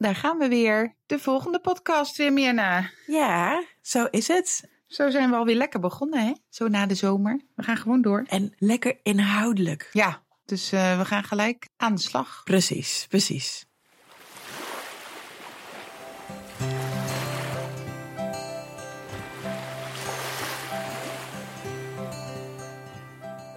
daar gaan we weer. De volgende podcast weer, Mirna. Ja, zo is het. Zo zijn we alweer lekker begonnen, hè? Zo na de zomer. We gaan gewoon door. En lekker inhoudelijk. Ja, dus uh, we gaan gelijk aan de slag. Precies, precies.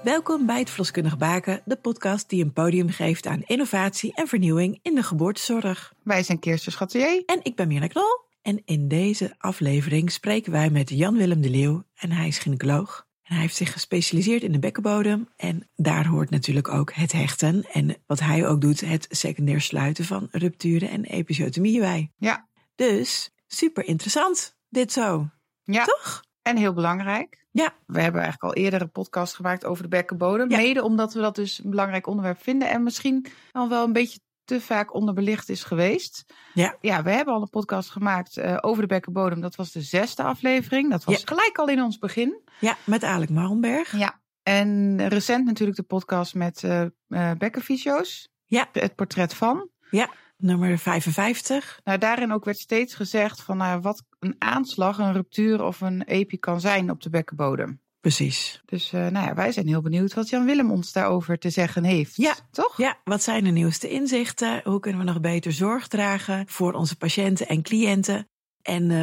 Welkom bij het Verloskundig Baken, de podcast die een podium geeft aan innovatie en vernieuwing in de geboortezorg. Wij zijn Kirsten Schattier. En ik ben Mirna Knol. En in deze aflevering spreken wij met Jan-Willem de Leeuw en hij is gynaecoloog. En hij heeft zich gespecialiseerd in de bekkenbodem en daar hoort natuurlijk ook het hechten en wat hij ook doet, het secundair sluiten van rupturen en episiotomieën bij. Ja. Dus super interessant, dit zo. Ja. Toch? En heel belangrijk. Ja. We hebben eigenlijk al eerder een podcast gemaakt over de bekkenbodem. Ja. Mede omdat we dat dus een belangrijk onderwerp vinden. En misschien al wel een beetje te vaak onderbelicht is geweest. Ja. Ja, we hebben al een podcast gemaakt uh, over de bekkenbodem. Dat was de zesde aflevering. Dat was Ja. gelijk al in ons begin. Ja, met Alec Marenberg. Ja. En recent natuurlijk de podcast met uh, uh, bekkenfysio's. Ja. Het portret van. Ja, nummer 55. Nou, daarin ook werd steeds gezegd van nou, wat een aanslag, een ruptuur of een epi kan zijn op de bekkenbodem. Precies. Dus uh, nou ja, wij zijn heel benieuwd wat Jan Willem ons daarover te zeggen heeft. Ja. toch? Ja, wat zijn de nieuwste inzichten? Hoe kunnen we nog beter zorg dragen voor onze patiënten en cliënten? En uh,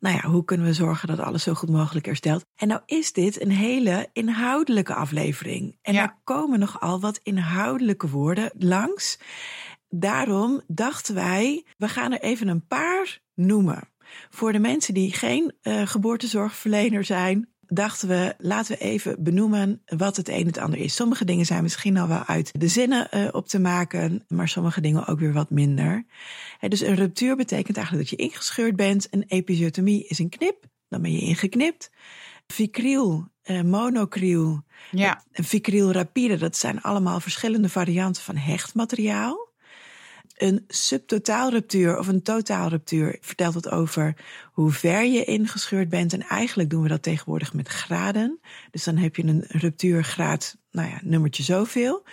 nou ja, hoe kunnen we zorgen dat alles zo goed mogelijk herstelt? En nou is dit een hele inhoudelijke aflevering. En Ja. er komen nogal wat inhoudelijke woorden langs. Daarom dachten wij, we gaan er even een paar noemen. Voor de mensen die geen uh, geboortezorgverlener zijn, dachten we, laten we even benoemen wat het een en het ander is. Sommige dingen zijn misschien al wel uit de zinnen uh, op te maken, maar sommige dingen ook weer wat minder. He, dus een ruptuur betekent eigenlijk dat je ingescheurd bent. Een episiotomie is een knip, dan ben je ingeknipt. Vicriel, uh, monocriel, Ja. en vicriel rapide, dat zijn allemaal verschillende varianten van hechtmateriaal. Een subtotaalruptuur of een totaalruptuur vertelt het over hoe ver je ingescheurd bent. En eigenlijk doen we dat tegenwoordig met graden. Dus dan heb je een ruptuurgraad, nou ja, nummertje zoveel.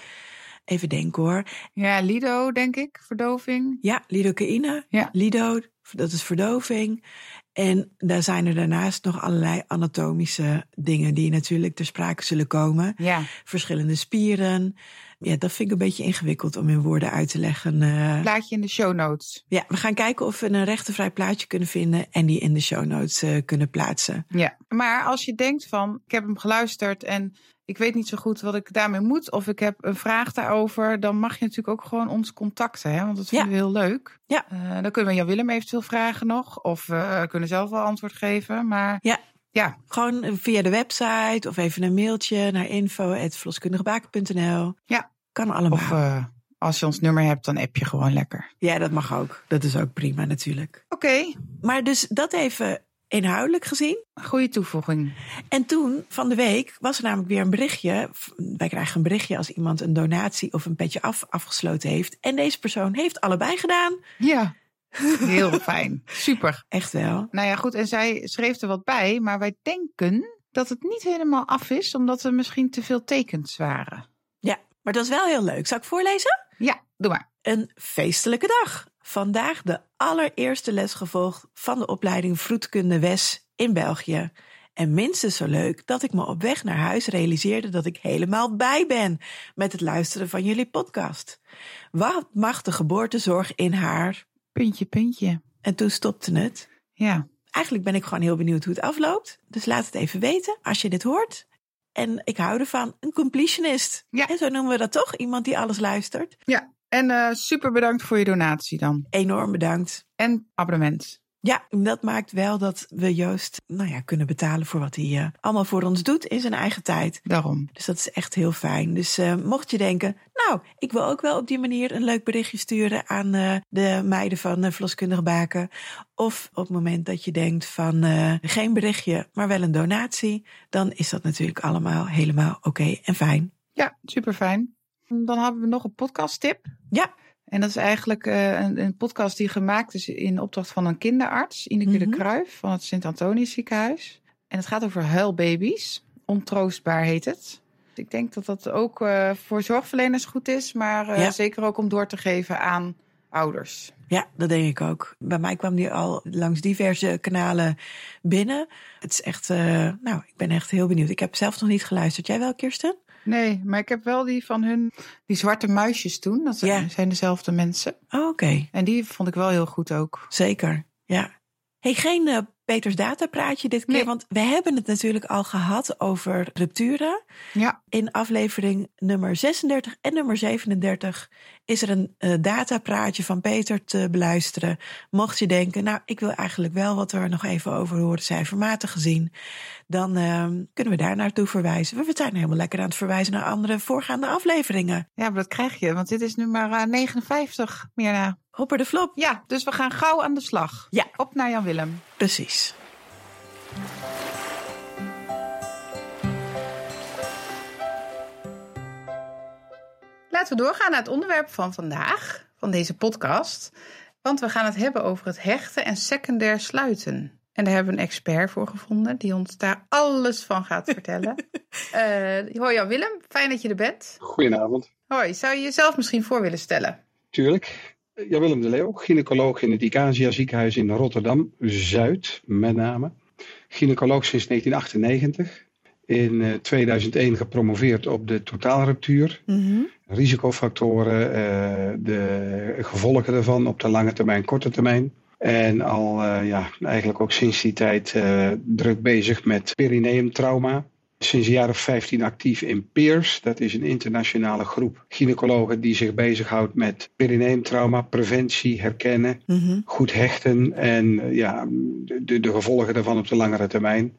Even denken hoor. Ja, Lido, denk ik, verdoving. Ja, lidocaïne. Ja. Lido, dat is verdoving. En daar zijn er daarnaast nog allerlei anatomische dingen die natuurlijk ter sprake zullen komen. Ja. Verschillende spieren. Ja, dat vind ik een beetje ingewikkeld om in woorden uit te leggen. Uh, Plaatje in de show notes. ja, we gaan kijken of we een rechtenvrij plaatje kunnen vinden en die in de show notes uh, kunnen plaatsen. Ja. Maar als je denkt van, ik heb hem geluisterd en ik weet niet zo goed wat ik daarmee moet, of ik heb een vraag daarover, dan mag je natuurlijk ook gewoon ons contacten, hè? want dat vinden Ja. we heel leuk. Ja. Uh, dan kunnen we Jan Willem eventueel vragen nog, of we kunnen zelf wel antwoord geven. Maar Ja. Ja, Gewoon via de website of even een mailtje naar info.verloskundigebaken.nl. Ja. Kan allemaal. of uh, als je ons nummer hebt, dan app je gewoon lekker. Ja, dat mag ook. Dat is ook prima natuurlijk. Oké, okay. Maar dus dat even inhoudelijk gezien. goede toevoeging. En toen, van de week, was er namelijk weer een berichtje. Wij krijgen een berichtje als iemand een donatie of een petje af afgesloten heeft. En deze persoon heeft allebei gedaan. Ja, heel fijn. Super. Echt wel. Nou ja, goed. En zij schreef er wat bij, maar wij denken dat het niet helemaal af is, omdat er misschien te veel tekens waren. Ja, maar dat is wel heel leuk. Zal ik voorlezen? Ja, doe maar. Een feestelijke dag. Vandaag de allereerste les gevolgd van de opleiding Vroedkunde Wes in België. En minstens zo leuk dat ik me op weg naar huis realiseerde dat ik helemaal bij ben met het luisteren van jullie podcast. Wat mag de geboortezorg in haar? Puntje, puntje. En toen stopte het. Ja. Eigenlijk ben ik gewoon heel benieuwd hoe het afloopt. Dus laat het even weten als je dit hoort. En ik hou ervan. Een completionist. Ja. En zo noemen we dat toch? Iemand die alles luistert. Ja. En uh, super bedankt voor je donatie dan. Enorm bedankt. En abonnement. Ja, dat maakt wel dat we Joost nou ja, kunnen betalen voor wat hij uh, allemaal voor ons doet in zijn eigen tijd. Daarom. Dus dat is echt heel fijn. Dus uh, mocht je denken, nou, ik wil ook wel op die manier een leuk berichtje sturen aan uh, de meiden van Verloskundige Baken. Of op het moment dat je denkt van geen berichtje, maar wel een donatie. Dan is dat natuurlijk allemaal helemaal oké okay en fijn. Ja, super fijn. Dan hebben we nog een podcast tip. Ja. En dat is eigenlijk uh, een, een, podcast die gemaakt is in opdracht van een kinderarts, Ineke mm -hmm. de Kruijf van het Sint-Antonius ziekenhuis. En het gaat over huilbaby's. Ontroostbaar heet het. Ik denk dat dat ook uh, voor zorgverleners goed is, maar uh, ja. zeker ook om door te geven aan ouders. Ja, dat denk ik ook. Bij mij kwam die al langs diverse kanalen binnen. Het is echt, nou, ik ben echt heel benieuwd. Ik heb zelf nog niet geluisterd. Jij wel, Kirsten? Nee, maar ik heb wel die van hun, die zwarte muisjes toen. Dat Ja. zijn dezelfde mensen. Oh, Oké, En die vond ik wel heel goed ook. zeker. Ja. Hey, geen eh, Peters datapraatje dit keer, Nee. want we hebben het natuurlijk al gehad over rupturen. Ja, In aflevering nummer 36 en nummer 37 is er een eh, datapraatje van Peter te beluisteren. Mocht je denken, nou, ik wil eigenlijk wel wat er nog even over horen, cijfermatig gezien, dan ehm, kunnen we daar naartoe verwijzen. We zijn helemaal lekker aan het verwijzen naar andere voorgaande afleveringen. ja, maar dat krijg je, want dit is nummer eh, 59, Mirna. Hopper de flop. Ja, dus we gaan gauw aan de slag. Ja. Op naar Jan Willem. Precies. Laten we doorgaan naar het onderwerp van vandaag, van deze podcast. Want we gaan het hebben over het hechten en secundair sluiten. En daar hebben we een expert voor gevonden die ons daar alles van gaat vertellen. Eh hoi Jan Willem, fijn dat je er bent. Goedenavond. Hoi, zou je jezelf misschien voor willen stellen? Tuurlijk. Ja, Willem de Leeuw, gynaecoloog in het Icasia ziekenhuis in Rotterdam, Zuid met name. Gynaecoloog sinds 1998. In eh, 2001 gepromoveerd op de totaalruptuur. Mhm. Risicofactoren, eh, de gevolgen daarvan op de lange termijn, korte termijn. En al eh, ja, eigenlijk ook sinds die tijd eh, druk bezig met perineumtrauma. Sinds een jaar of 15 actief in PEERS. Dat is een internationale groep gynaecologen die zich bezighoudt met perineumtrauma, preventie, herkennen, Mhm. goed hechten en eh, ja, de, de gevolgen daarvan op de langere termijn.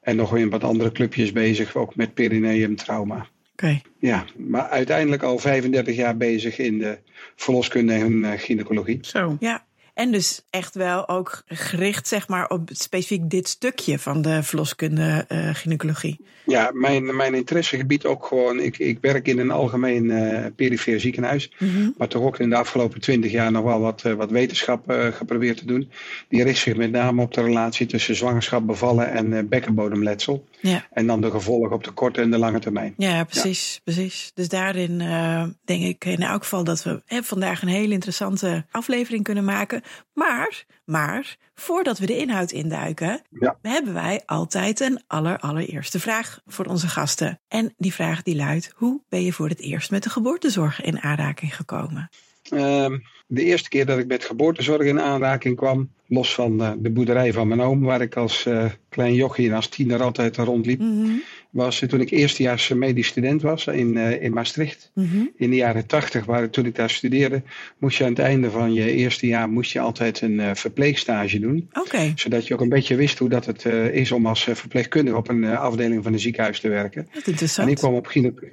En nog weer wat andere clubjes bezig, ook met perineumtrauma. Oké. Ja, maar uiteindelijk al 35 jaar bezig in de verloskunde en eh, gynaecologie. Zo. Ja. En dus echt wel ook gericht zeg maar op specifiek dit stukje van de verloskunde eh, gynaecologie. Ja, mijn, mijn interessegebied ook gewoon. Ik, ik werk in een algemeen eh perifeer ziekenhuis. Mhm. Maar toch ook in de afgelopen twintig jaar nog wel wat, eh, wat wetenschap geprobeerd te doen. Die richt zich met name op de relatie tussen zwangerschap, bevallen en bekkenbodemletsel. Ja. En dan de gevolgen op de korte en de lange termijn. Ja, precies, precies. Dus daarin eh, denk ik in elk geval dat we hè, vandaag een hele interessante aflevering kunnen maken. Maar, maar, voordat we de inhoud induiken, Ja. hebben wij altijd een aller, allereerste vraag voor onze gasten. En die vraag die luidt, hoe ben je voor het eerst met de geboortezorg in aanraking gekomen? Ehm, de eerste keer dat ik met geboortezorg in aanraking kwam, los van eh, de boerderij van mijn oom, waar ik als eh, klein jochie en als tiener altijd rondliep, Mhm, was toen ik eerstejaars medisch student was in, eh, in Maastricht. mhm. In de jaren tachtig, waar toen ik daar studeerde, moest je aan het einde van je eerste jaar moest je altijd een eh, verpleegstage doen. Zodat je ook een beetje wist hoe dat het eh, is om als verpleegkundige op een afdeling van een ziekenhuis te werken. En interessant. ik kwam op,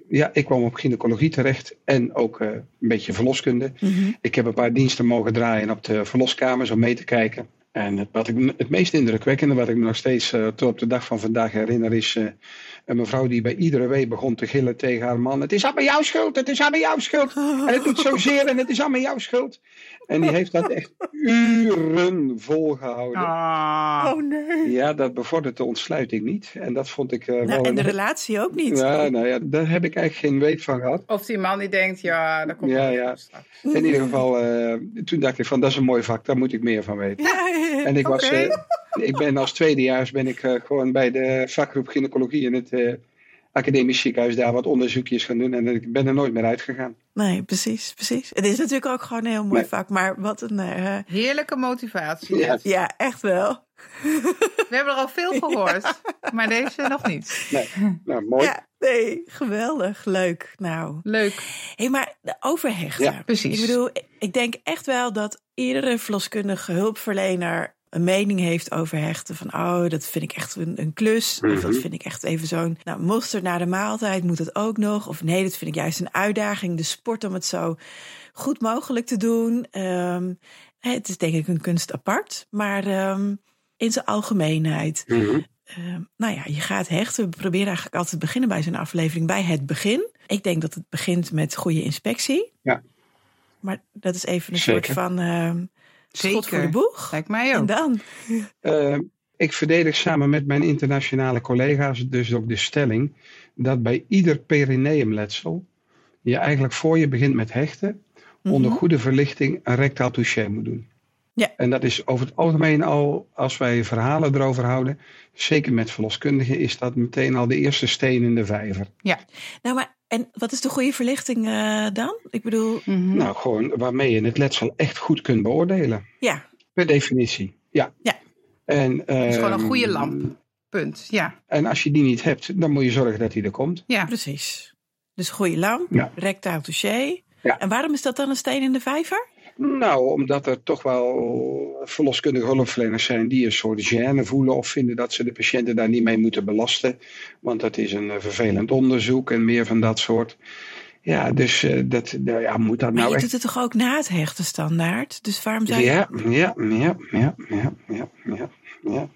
ja, ik kwam op gynaecologie terecht en ook een beetje verloskunde. Mhm. Ik heb een paar diensten mogen draaien op de verloskamers om mee te kijken. En het, wat ik het meest indrukwekkende, wat ik me nog steeds tot op de dag van vandaag herinner, is een mevrouw die bij iedere wee begon te gillen tegen haar man. Het is allemaal jouw schuld, het is allemaal jouw schuld. En het doet zozeer en het is allemaal jouw schuld. En die heeft dat echt uren volgehouden. Ah. Oh nee. Ja, dat bevordert de ontsluiting niet. En dat vond ik eh, wel... Nou, en de een- relatie ook niet. ja, nou ja, daar heb ik eigenlijk geen weet van gehad. Of die man die denkt, ja, daar komt Ja, wel ja. In ieder geval, eh, toen dacht ik van dat is een mooi vak, daar moet ik meer van weten. Ja. En ik was, Oké. Ik ben als tweedejaars ben ik eh, gewoon bij de vakgroep gynaecologie in het eh, academisch ziekenhuis daar wat onderzoekjes gaan doen en ik ben er nooit meer uitgegaan. Nee, precies, precies. Het is natuurlijk ook gewoon een heel mooi Nee. vak, maar wat een... eh, Heerlijke motivatie. Ja. ja, echt wel. We hebben er al veel gehoord, maar deze nog niet. Nee, nou mooi. Ja, nee, geweldig, leuk. Nou, Leuk. hé, maar de overhechten. Ja, precies. Ik bedoel, ik denk echt wel dat iedere verloskundige hulpverlener een mening heeft over hechten. Van, oh, dat vind ik echt een, een klus. Of dat Mhm. vind ik echt even zo'n, nou, mosterd na de maaltijd, moet het ook nog? Of nee, dat vind ik juist een uitdaging, de sport om het zo goed mogelijk te doen. Ehm, het is denk ik een kunst apart, maar ehm, in zijn algemeenheid. Mhm. Ehm, nou ja, je gaat hechten. We proberen eigenlijk altijd te beginnen bij zo'n aflevering bij het begin. Ik denk dat het begint met goede inspectie. Ja. Maar dat is even een Zeker. soort van ehm schot Zeker. voor de boeg. Lijkt mij En ook. dan? Eh, ik verdedig samen met mijn internationale collega's dus ook de stelling dat bij ieder perineumletsel je eigenlijk voor je begint met hechten onder Mhm. goede verlichting een rectaal touché moet doen. Ja. En dat is over het algemeen al, als wij verhalen erover houden, zeker met verloskundigen, is dat meteen al de eerste steen in de vijver. Nou, maar en wat is de goede verlichting eh, dan? Ik bedoel, Mhm. Nou, gewoon waarmee je het letsel echt goed kunt beoordelen. ja. Per definitie, ja. Ja. En, Het is gewoon een ehm, goede lamp. Punt. Ja. En als je die niet hebt, dan moet je zorgen dat die er komt. Ja. Precies. Dus goede lamp, Ja. rectaal touché. Ja. En waarom is dat dan een steen in de vijver? Nou, omdat er toch wel verloskundige hulpverleners zijn die een soort gêne voelen of vinden dat ze de patiënten daar niet mee moeten belasten. Want dat is een eh, vervelend onderzoek en meer van dat soort. Ja, dus eh, dat, nou ja, moet dat Maar nou je echt... doet het toch ook na het hechten standaard? Dus waarom zou je... Ja, ja, ja, ja, ja, ja, ja, ja.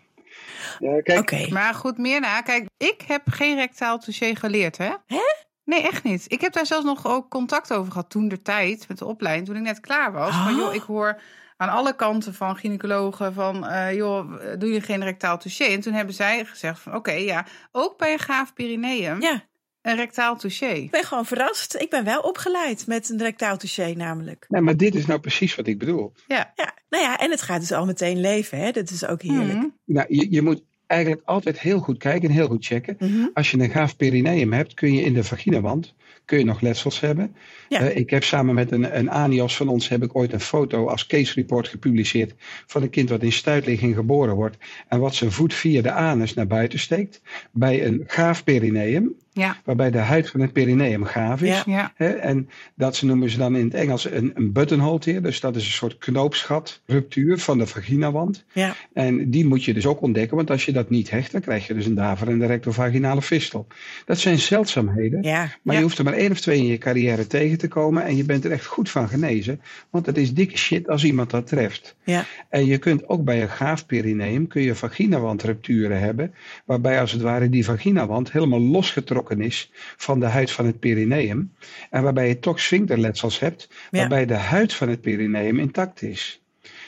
Ja, kijk, Oké. Maar goed, meer na. Kijk, ik heb geen rectaal touché geleerd, hè? Hè? Nee, echt niet. Ik heb daar zelfs nog ook contact over gehad toen de tijd met de opleiding, toen ik net klaar was. Van Oh. joh, ik hoor aan alle kanten van gynaecologen van, eh, joh, doe je geen rectaal touché? En toen hebben zij gezegd van, oké, ja, ook bij een gaaf perineum, Ja, een rectaal touché. ik ben gewoon verrast. Ik ben wel opgeleid met een rectaal touché namelijk. nee, maar dit is nou precies wat ik bedoel. Ja. Ja, nou ja, en het gaat dus al meteen leven, hè? Dat is ook heerlijk. Mhm. Nou, je, je moet eigenlijk altijd heel goed kijken en heel goed checken. Mhm. Als je een gaaf perineum hebt, kun je in de vaginawand kun je nog letsels hebben. Ja. Eh, ik heb samen met een, een anios van ons heb ik ooit een foto als case report gepubliceerd van een kind wat in stuitligging geboren wordt en wat zijn voet via de anus naar buiten steekt bij een gaaf perineum, Ja. waarbij de huid van het perineum gaaf is. Ja. Hè, en dat ze noemen ze dan in het Engels een, een buttonhole tear. Dus dat is een soort knoopsgat, ruptuur van de vaginawand. Ja, En die moet je dus ook ontdekken, want als je dat niet hecht, dan krijg je dus een daverende rectovaginale fistel. Dat zijn zeldzaamheden, maar je hoeft er maar één of twee in je carrière tegen te komen en je bent er echt goed van genezen. Want het is dikke shit als iemand dat treft. Ja. En je kunt ook bij een gaaf perineum kun je vaginawandrupturen hebben, waarbij als het ware die vaginawand helemaal losgetrokken is van de huid van het perineum. En waarbij je toch sphincterletsels hebt, Ja. waarbij de huid van het perineum intact is.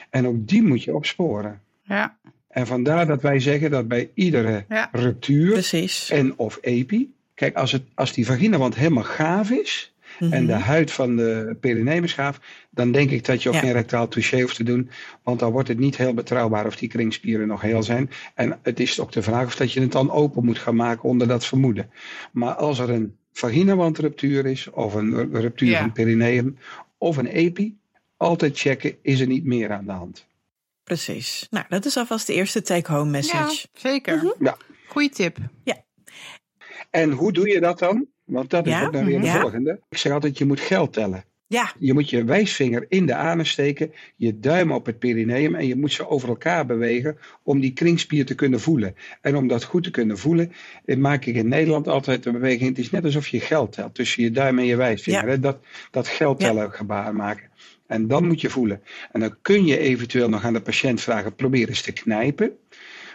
En ook die moet je opsporen. Ja. En vandaar dat wij zeggen dat bij iedere Ja. ruptuur Precies. en of epi, kijk als, het, als die vaginawand helemaal gaaf is en de Mhm. huid van de perineum is gaaf, dan denk ik dat je ook Ja. geen rectaal touché hoeft te doen, want dan wordt het niet heel betrouwbaar of die kringspieren nog heel zijn. En het is ook de vraag of dat je het dan open moet gaan maken onder dat vermoeden. Maar als er een vaginawandruptuur is of een ruptuur Ja. van het perineum of een epi, altijd checken is er niet meer aan de hand. Precies. Nou, dat is alvast de eerste take-home ja, message. zeker. Mhm. Ja. Goeie tip. En hoe doe je dat dan? Want dat is Ja, ook dan weer de ja. volgende. Ik zeg altijd, je moet geld tellen. Ja, Je moet je wijsvinger in de anus steken, je duim op het perineum en je moet ze over elkaar bewegen om die kringspier te kunnen voelen. En om dat goed te kunnen voelen, eh, maak ik in Nederland altijd de beweging. Het is net alsof je geld telt tussen je duim en je wijsvinger. Ja. Hè? Dat, dat geld tellen gebaar maken. En dan moet je voelen. En dan kun je eventueel nog aan de patiënt vragen, probeer eens te knijpen.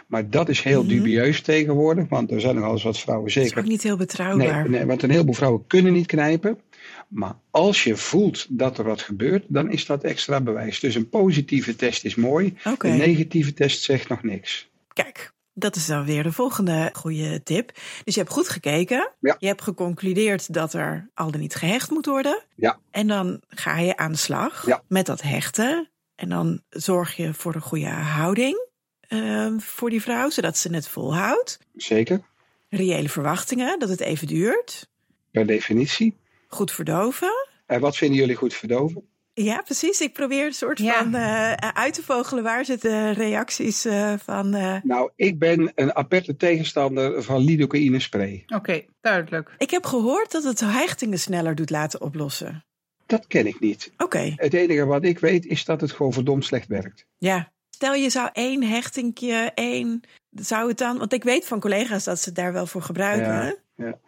Maar dat is heel Mhm. dubieus tegenwoordig, want er zijn nogal eens wat vrouwen dat is zeker ook niet heel Nee, betrouwbaar. nee, want een heleboel vrouwen kunnen niet knijpen. Maar als je voelt dat er wat gebeurt, dan is dat extra bewijs. Dus een positieve test is mooi. Een negatieve test zegt nog niks. Kijk, dat is dan weer de volgende goede tip. Dus je hebt goed gekeken. Ja. Je hebt geconcludeerd dat er al dan niet gehecht moet worden. Ja. En dan ga je aan de slag Ja. met dat hechten. En dan zorg je voor een goede houding eh, voor die vrouw, zodat ze het volhoudt. Zeker, Reële verwachtingen, dat het even duurt. per definitie. Goed verdoven. En wat vinden jullie goed verdoven? Ja, precies. Ik probeer een soort Ja. van eh, uit te vogelen. Waar zitten reacties eh, van... eh, Nou, ik ben een aperte tegenstander van lidocaïne spray. Oké, duidelijk. Ik heb gehoord dat het hechtingen sneller doet laten oplossen. Dat ken ik niet. Oké, Het enige wat ik weet is dat het gewoon verdomd slecht werkt. ja. Stel je zou één hechtingje, één... Zou het dan... Want ik weet van collega's dat ze het daar wel voor gebruiken. Ja.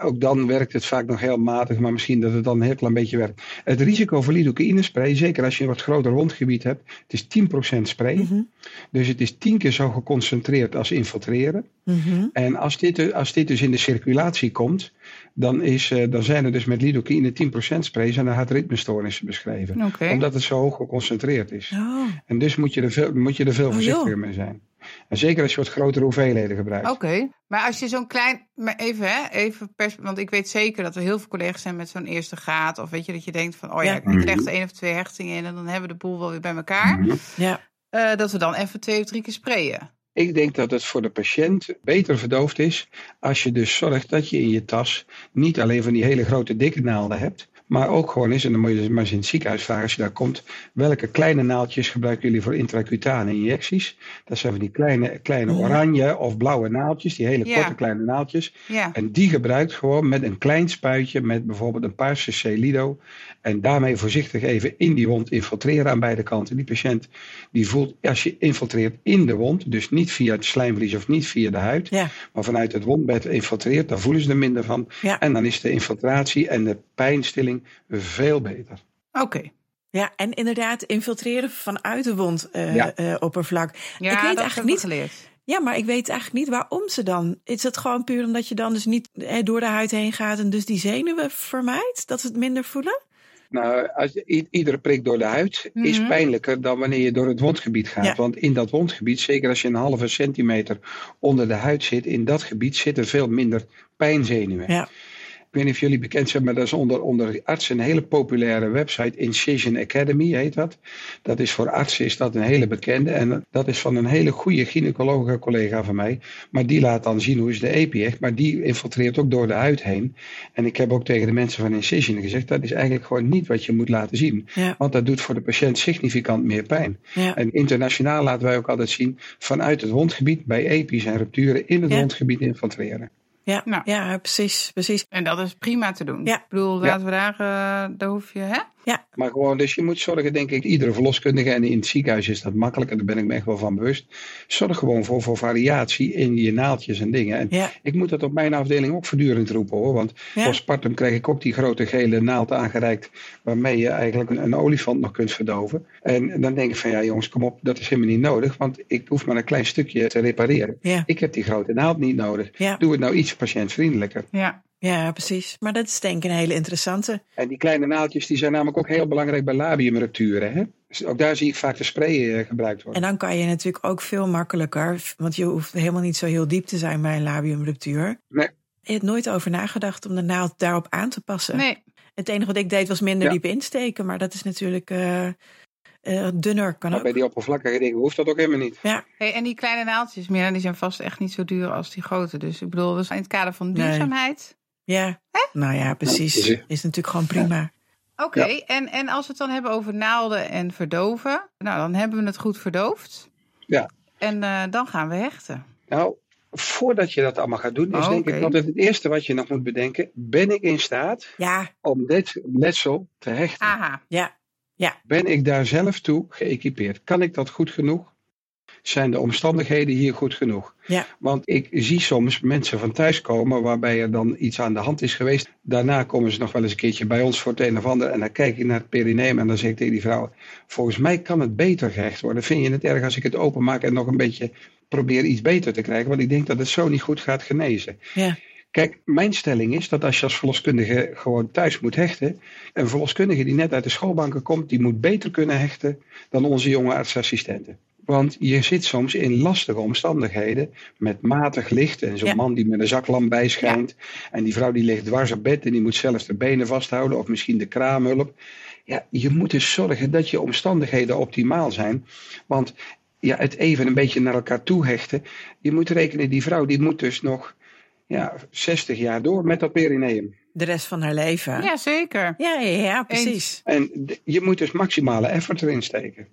Ook dan werkt het vaak nog heel matig, maar misschien dat het dan een heel klein beetje werkt. Het risico voor lidocaïne spray, zeker als je een wat groter wondgebied hebt, het is 10% spray. Mhm, Dus het is tien keer zo geconcentreerd als infiltreren. mhm. En als dit, als dit dus in de circulatie komt, dan, is, eh, dan zijn er dus met lidocaïne 10% sprays en dan gaat ritmestoornissen beschreven. Omdat het zo hoog geconcentreerd is. Oh, En dus moet je er veel, moet je er veel Oh, voorzichtiger joh. mee zijn. En zeker als je wat grotere hoeveelheden gebruikt. Oké, maar als je zo'n klein, maar even hè, even pers, want ik weet zeker dat er heel veel collega's zijn met zo'n eerste graad. Of weet je, dat je denkt van, oh ja, Ja. ik krijg er Mhm. één of twee hechtingen in en dan hebben we de boel wel weer bij elkaar. Mhm. Ja, Eh, dat we dan even twee of drie keer sprayen. Ik denk dat het voor de patiënt beter verdoofd is als je dus zorgt dat je in je tas niet alleen van die hele grote dikke naalden hebt, maar ook gewoon eens, en dan moet je maar eens in het ziekenhuis vragen als je daar komt, welke kleine naaldjes gebruiken jullie voor intracutane injecties? Dat zijn van die kleine, kleine oranje of blauwe naaldjes, die hele Ja. korte kleine naaldjes. Ja, En die gebruikt gewoon met een klein spuitje, met bijvoorbeeld een paar cc Lido. En daarmee voorzichtig even in die wond infiltreren aan beide kanten. Die patiënt die voelt, als je infiltreert in de wond, dus niet via het slijmvlies of niet via de huid, ja, maar vanuit het wondbed infiltreert, dan voelen ze er minder van. En dan is de infiltratie en de pijnstilling veel beter. oké. ja. En inderdaad, infiltreren vanuit de Ja. wondoppervlak. Ja, ik weet dat eigenlijk heb ik niet. geleerd. Ja, maar ik weet eigenlijk niet waarom ze dan. Is het gewoon puur omdat je dan dus niet eh, door de huid heen gaat en dus die zenuwen vermijdt? Dat ze het minder voelen? Nou, als iedere prik door de huid is Mhm. pijnlijker dan wanneer je door het wondgebied gaat. Ja. Want in dat wondgebied, zeker als je een halve centimeter onder de huid zit, in dat gebied zitten veel minder pijnzenuwen. Ja. Ik weet niet of jullie bekend zijn, maar dat is onder, onder artsen een hele populaire website. Incision Academy heet dat. Dat is voor artsen is dat een hele bekende. En dat is van een hele goede gynaecologe collega van mij. Maar die laat dan zien hoe is de epi echt. Maar die infiltreert ook door de huid heen. En ik heb ook tegen de mensen van Incision gezegd, dat is eigenlijk gewoon niet wat je moet laten zien. Ja, Want dat doet voor de patiënt significant meer pijn. ja, En internationaal laten wij ook altijd zien vanuit het wondgebied bij epi's en rupturen in het Ja. wondgebied infiltreren. Ja, Nou. ja, precies, precies. En dat is prima te doen. Ja. Ik bedoel, laten we daar, eh, daar hoef je, hè? Maar gewoon, dus je moet zorgen, denk ik, iedere verloskundige, en in het ziekenhuis is dat makkelijk, en daar ben ik me echt wel van bewust. Zorg gewoon voor, voor variatie in je naaldjes en dingen. En Ja, ik moet dat op mijn afdeling ook voortdurend roepen hoor. Want Ja. postpartum krijg ik ook die grote gele naald aangereikt. waarmee je eigenlijk een, een olifant nog kunt verdoven. En dan denk ik van ja, jongens, kom op, dat is helemaal niet nodig. Want ik hoef maar een klein stukje te repareren. ja, Ik heb die grote naald niet nodig. ja, Doe het nou iets patiëntvriendelijker. Ja. Ja, precies. Maar dat is denk ik een hele interessante. En die kleine naaldjes die zijn namelijk ook heel belangrijk bij labiumrupturen. Hè? Dus ook daar zie ik vaak de spray eh, gebruikt En worden. dan kan je natuurlijk ook veel makkelijker, want je hoeft helemaal niet zo heel diep te zijn bij een labiumruptuur. Nee. Je hebt nooit over nagedacht om de naald daarop aan te passen. Nee, Het enige wat ik deed was minder Ja. diep insteken, maar dat is natuurlijk eh, eh, dunner kan Maar ook. bij die oppervlakkige dingen hoeft dat ook helemaal niet. Ja, Hey, en die kleine naaldjes, Mirna, die zijn vast echt niet zo duur als die grote. Dus ik bedoel, dus in het kader van Nee. duurzaamheid. Ja. Nou ja, precies. Ja. Is natuurlijk gewoon prima. Oké, en, en als we het dan hebben over naalden en verdoven. Nou, dan hebben we het goed verdoofd. Ja. En eh, dan gaan we hechten. Nou, voordat je dat allemaal gaat doen, is Oh, denk ik altijd het eerste wat je nog moet bedenken. Ben ik in staat Ja, om dit letsel te hechten? Aha. ja, Ben ik daar zelf toe geëquipeerd? Kan ik dat goed genoeg? Zijn de omstandigheden hier goed genoeg? Ja. Want ik zie soms mensen van thuis komen waarbij er dan iets aan de hand is geweest. Daarna komen ze nog wel eens een keertje bij ons voor het een of ander. En dan kijk ik naar het perineum en dan zeg ik tegen die vrouw: Volgens mij kan het beter gehecht worden. Vind je het erg als ik het openmaak en nog een beetje probeer iets beter te krijgen? Want ik denk dat het zo niet goed gaat genezen. ja, Kijk, mijn stelling is dat als je als verloskundige gewoon thuis moet hechten. Een verloskundige die net uit de schoolbanken komt, die moet beter kunnen hechten dan onze jonge artsassistenten. Want je zit soms in lastige omstandigheden met matig licht en zo'n Ja. man die met een zaklamp bijschijnt. En die vrouw die ligt dwars op bed en die moet zelfs de benen vasthouden of misschien de kraamhulp. Ja, je moet dus zorgen dat je omstandigheden optimaal zijn. Want ja, het even een beetje naar elkaar toe hechten. Je moet rekenen, die vrouw die moet dus nog ja, 60 jaar door met dat perineum. de rest van haar leven. Ja, zeker. ja, ja, ja, precies. En je moet dus maximale effort erin steken.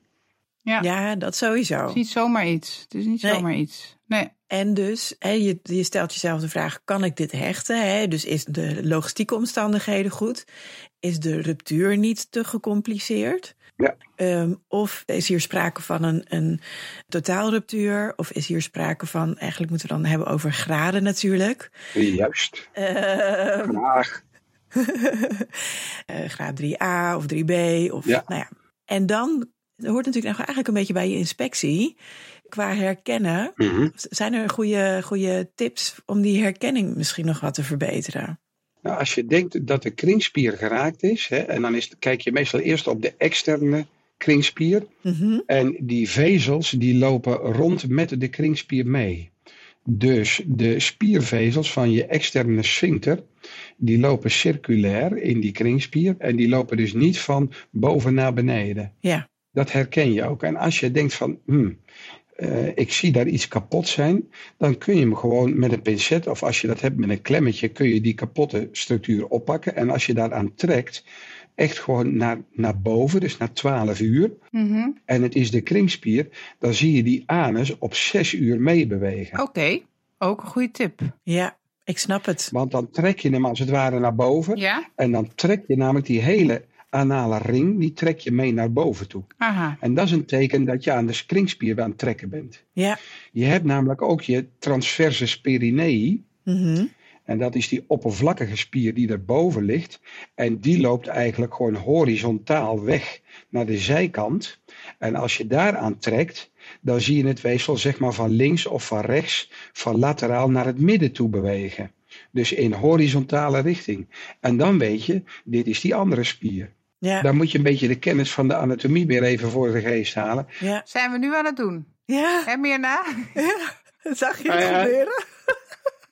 Ja. Ja, dat sowieso. Het is niet zomaar iets. Het is niet Nee. zomaar iets. Nee. En dus, hè, je, je stelt jezelf de vraag: kan ik dit hechten? Hè? Dus is de logistieke omstandigheden goed? Is de ruptuur niet te gecompliceerd? Ja. Ehm, of is hier sprake van een, een totaalruptuur? Of is hier sprake van, eigenlijk moeten we dan hebben over graden natuurlijk. Juist. Ehm, Graag. eh, graad 3a of 3b. Of, Ja. nou ja. En dan hoort natuurlijk eigenlijk een beetje bij je inspectie. Qua herkennen, Mhm. zijn er goede, goede tips om die herkenning misschien nog wat te verbeteren? Nou, als je denkt dat de kringspier geraakt is, hè, en dan is, kijk je meestal eerst op de externe kringspier. Mhm. En die vezels die lopen rond met de kringspier mee. Dus de spiervezels van je externe sphincter, die lopen circulair in die kringspier. En die lopen dus niet van boven naar beneden. Ja. Dat herken je ook. En als je denkt van, hmm, eh, ik zie daar iets kapot zijn, dan kun je hem gewoon met een pincet, of als je dat hebt met een klemmetje, kun je die kapotte structuur oppakken. En als je daaraan trekt, echt gewoon naar, naar boven, dus naar 12 uur. Mhm. En het is de kringspier, dan zie je die anus op 6 uur meebewegen. Oké, ook een goede tip. Ja, ik snap het. Want dan trek je hem als het ware naar boven. Ja? En dan trek je namelijk die hele anale ring, die trek je mee naar boven toe. Aha. En dat is een teken dat je aan de kringspier aan het trekken bent. Ja. Je hebt namelijk ook je transverse perinei. Mhm. En dat is die oppervlakkige spier die erboven ligt. En die loopt eigenlijk gewoon horizontaal weg naar de zijkant. En als je daaraan trekt, dan zie je het weefsel zeg maar van links of van rechts, van lateraal naar het midden toe bewegen. Dus in horizontale richting. En dan weet je, dit is die andere spier. Ja. Dan moet je een beetje de kennis van de anatomie weer even voor de geest halen. Ja. Zijn we nu aan het doen? Ja. En meer na? Zag je Nou het ja. gebeuren?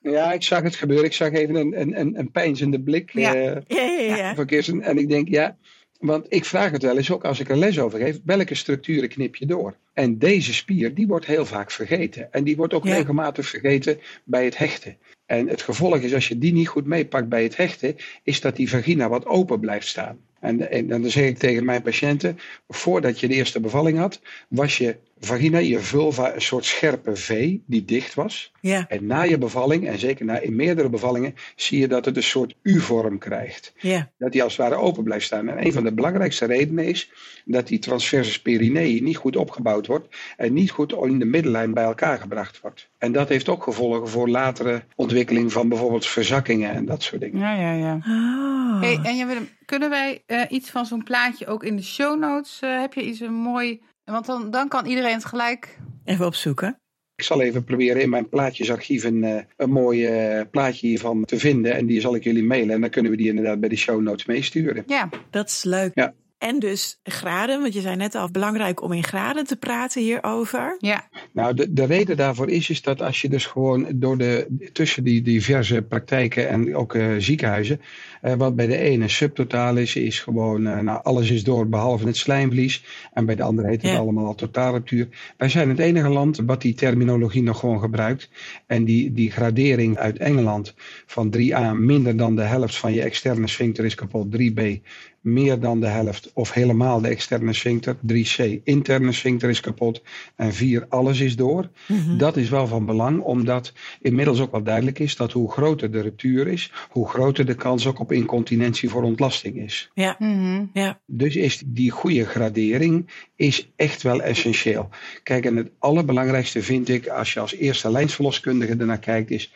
Ja, ik zag het gebeuren. Ik zag even een, een, een, een pijnzende blik Ja. eh, Ja, ja, ja. van Kirsten. En ik denk, ja, want ik vraag het wel eens ook als ik er les over geef. Welke structuren knip je door? En deze spier, die wordt heel vaak vergeten. En die wordt ook Ja. regelmatig vergeten bij het hechten. En het gevolg is, als je die niet goed meepakt bij het hechten, is dat die vagina wat open blijft staan. En, dan zeg ik tegen mijn patiënten, voordat je de eerste bevalling had, was je vagina, je vulva, een soort scherpe V die dicht was. Ja, En na je bevalling, en zeker na, in meerdere bevallingen, zie je dat het een soort U-vorm krijgt. ja, Dat die als het ware open blijft staan. En een van de belangrijkste redenen is dat die transverse perinei niet goed opgebouwd wordt en niet goed in de middellijn bij elkaar gebracht wordt. En dat heeft ook gevolgen voor latere ontwikkeling van bijvoorbeeld verzakkingen en dat soort dingen. Ja, ja, ja. Oh. Hey, en Jan Willem, kunnen wij eh, iets van zo'n plaatje ook in de show notes? eh, heb je iets een mooi... Want dan, dan kan iedereen het gelijk... Even opzoeken. Ik zal even proberen in mijn plaatjesarchief een, eh, een mooi eh, plaatje hiervan te vinden. En die zal ik jullie mailen. En dan kunnen we die inderdaad bij de show notes meesturen. Ja, Dat is leuk. Ja. En dus graden, want je zei net al, belangrijk om in graden te praten hierover. ja. Nou, de, de reden daarvoor is, is dat als je dus gewoon door de, tussen die diverse praktijken en ook eh, ziekenhuizen, eh, wat bij de ene subtotaal is, is gewoon, eh, nou, alles is door behalve het slijmvlies. En bij de andere heet het Ja. allemaal al totaalruptuur. Wij zijn het enige land wat die terminologie nog gewoon gebruikt. En die, die gradering uit Engeland van 3A, minder dan de helft van je externe sphincter is kapot, 3B, meer dan de helft of helemaal de externe sphincter. 3C, interne sphincter is kapot. En 4, alles is door. Mhm. Dat is wel van belang, omdat inmiddels ook wel duidelijk is dat hoe groter de ruptuur is, hoe groter de kans ook op incontinentie voor ontlasting is. Ja, Mhm. ja, Dus is die goede gradering is echt wel essentieel. Kijk, en het allerbelangrijkste vind ik, als je als eerste lijnsverloskundige ernaar kijkt, is.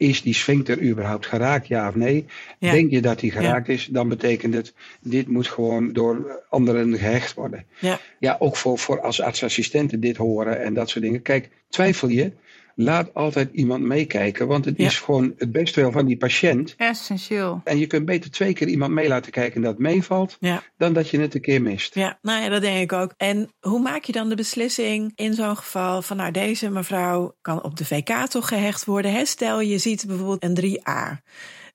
Is die sphincter überhaupt geraakt, ja of nee? Ja. Denk je dat die geraakt is, dan betekent het, dit moet gewoon door anderen gehecht worden. ja, Ja, ook voor, voor als artsassistenten dit horen en dat soort dingen. Kijk, twijfel je, laat altijd iemand meekijken, want het Ja. is gewoon het beste wel van die patiënt. Essentieel. En je kunt beter twee keer iemand mee laten kijken en dat meevalt, ja, dan dat je het een keer mist. ja. Nou ja, dat denk ik ook. En hoe maak je dan de beslissing in zo'n geval van, nou, deze mevrouw kan op de VK toch gehecht worden? Hè? Stel, je ziet bijvoorbeeld een 3A.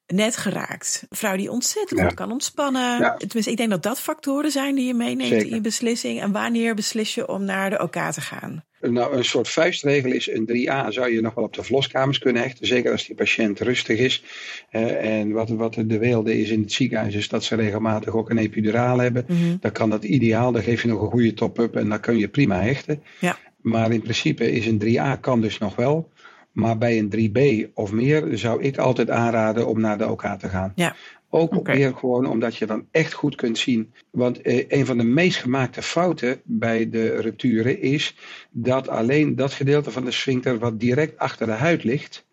Net geraakt. Een vrouw die ontzettend Ja. goed kan ontspannen. Ja. Tenminste, ik denk dat dat factoren zijn die je meeneemt Zeker. in je beslissing. En wanneer beslis je om naar de OK te gaan? Nou, een soort vuistregel is een 3A zou je nog wel op de verloskamers kunnen hechten. Zeker als die patiënt rustig is. Eh, en wat, wat de weelde is in het ziekenhuis is dat ze regelmatig ook een epiduraal hebben. Mhm. Dan kan dat ideaal. Dan geef je nog een goede top-up en dan kun je prima hechten. Ja. Maar in principe is een 3A kan dus nog wel. Maar bij een 3B of meer zou ik altijd aanraden om naar de OK te gaan. Ja. Ook weer gewoon omdat je dan echt goed kunt zien. Want eh, een van de meest gemaakte fouten bij de rupturen is dat alleen dat gedeelte van de sphincter wat direct achter de huid ligt,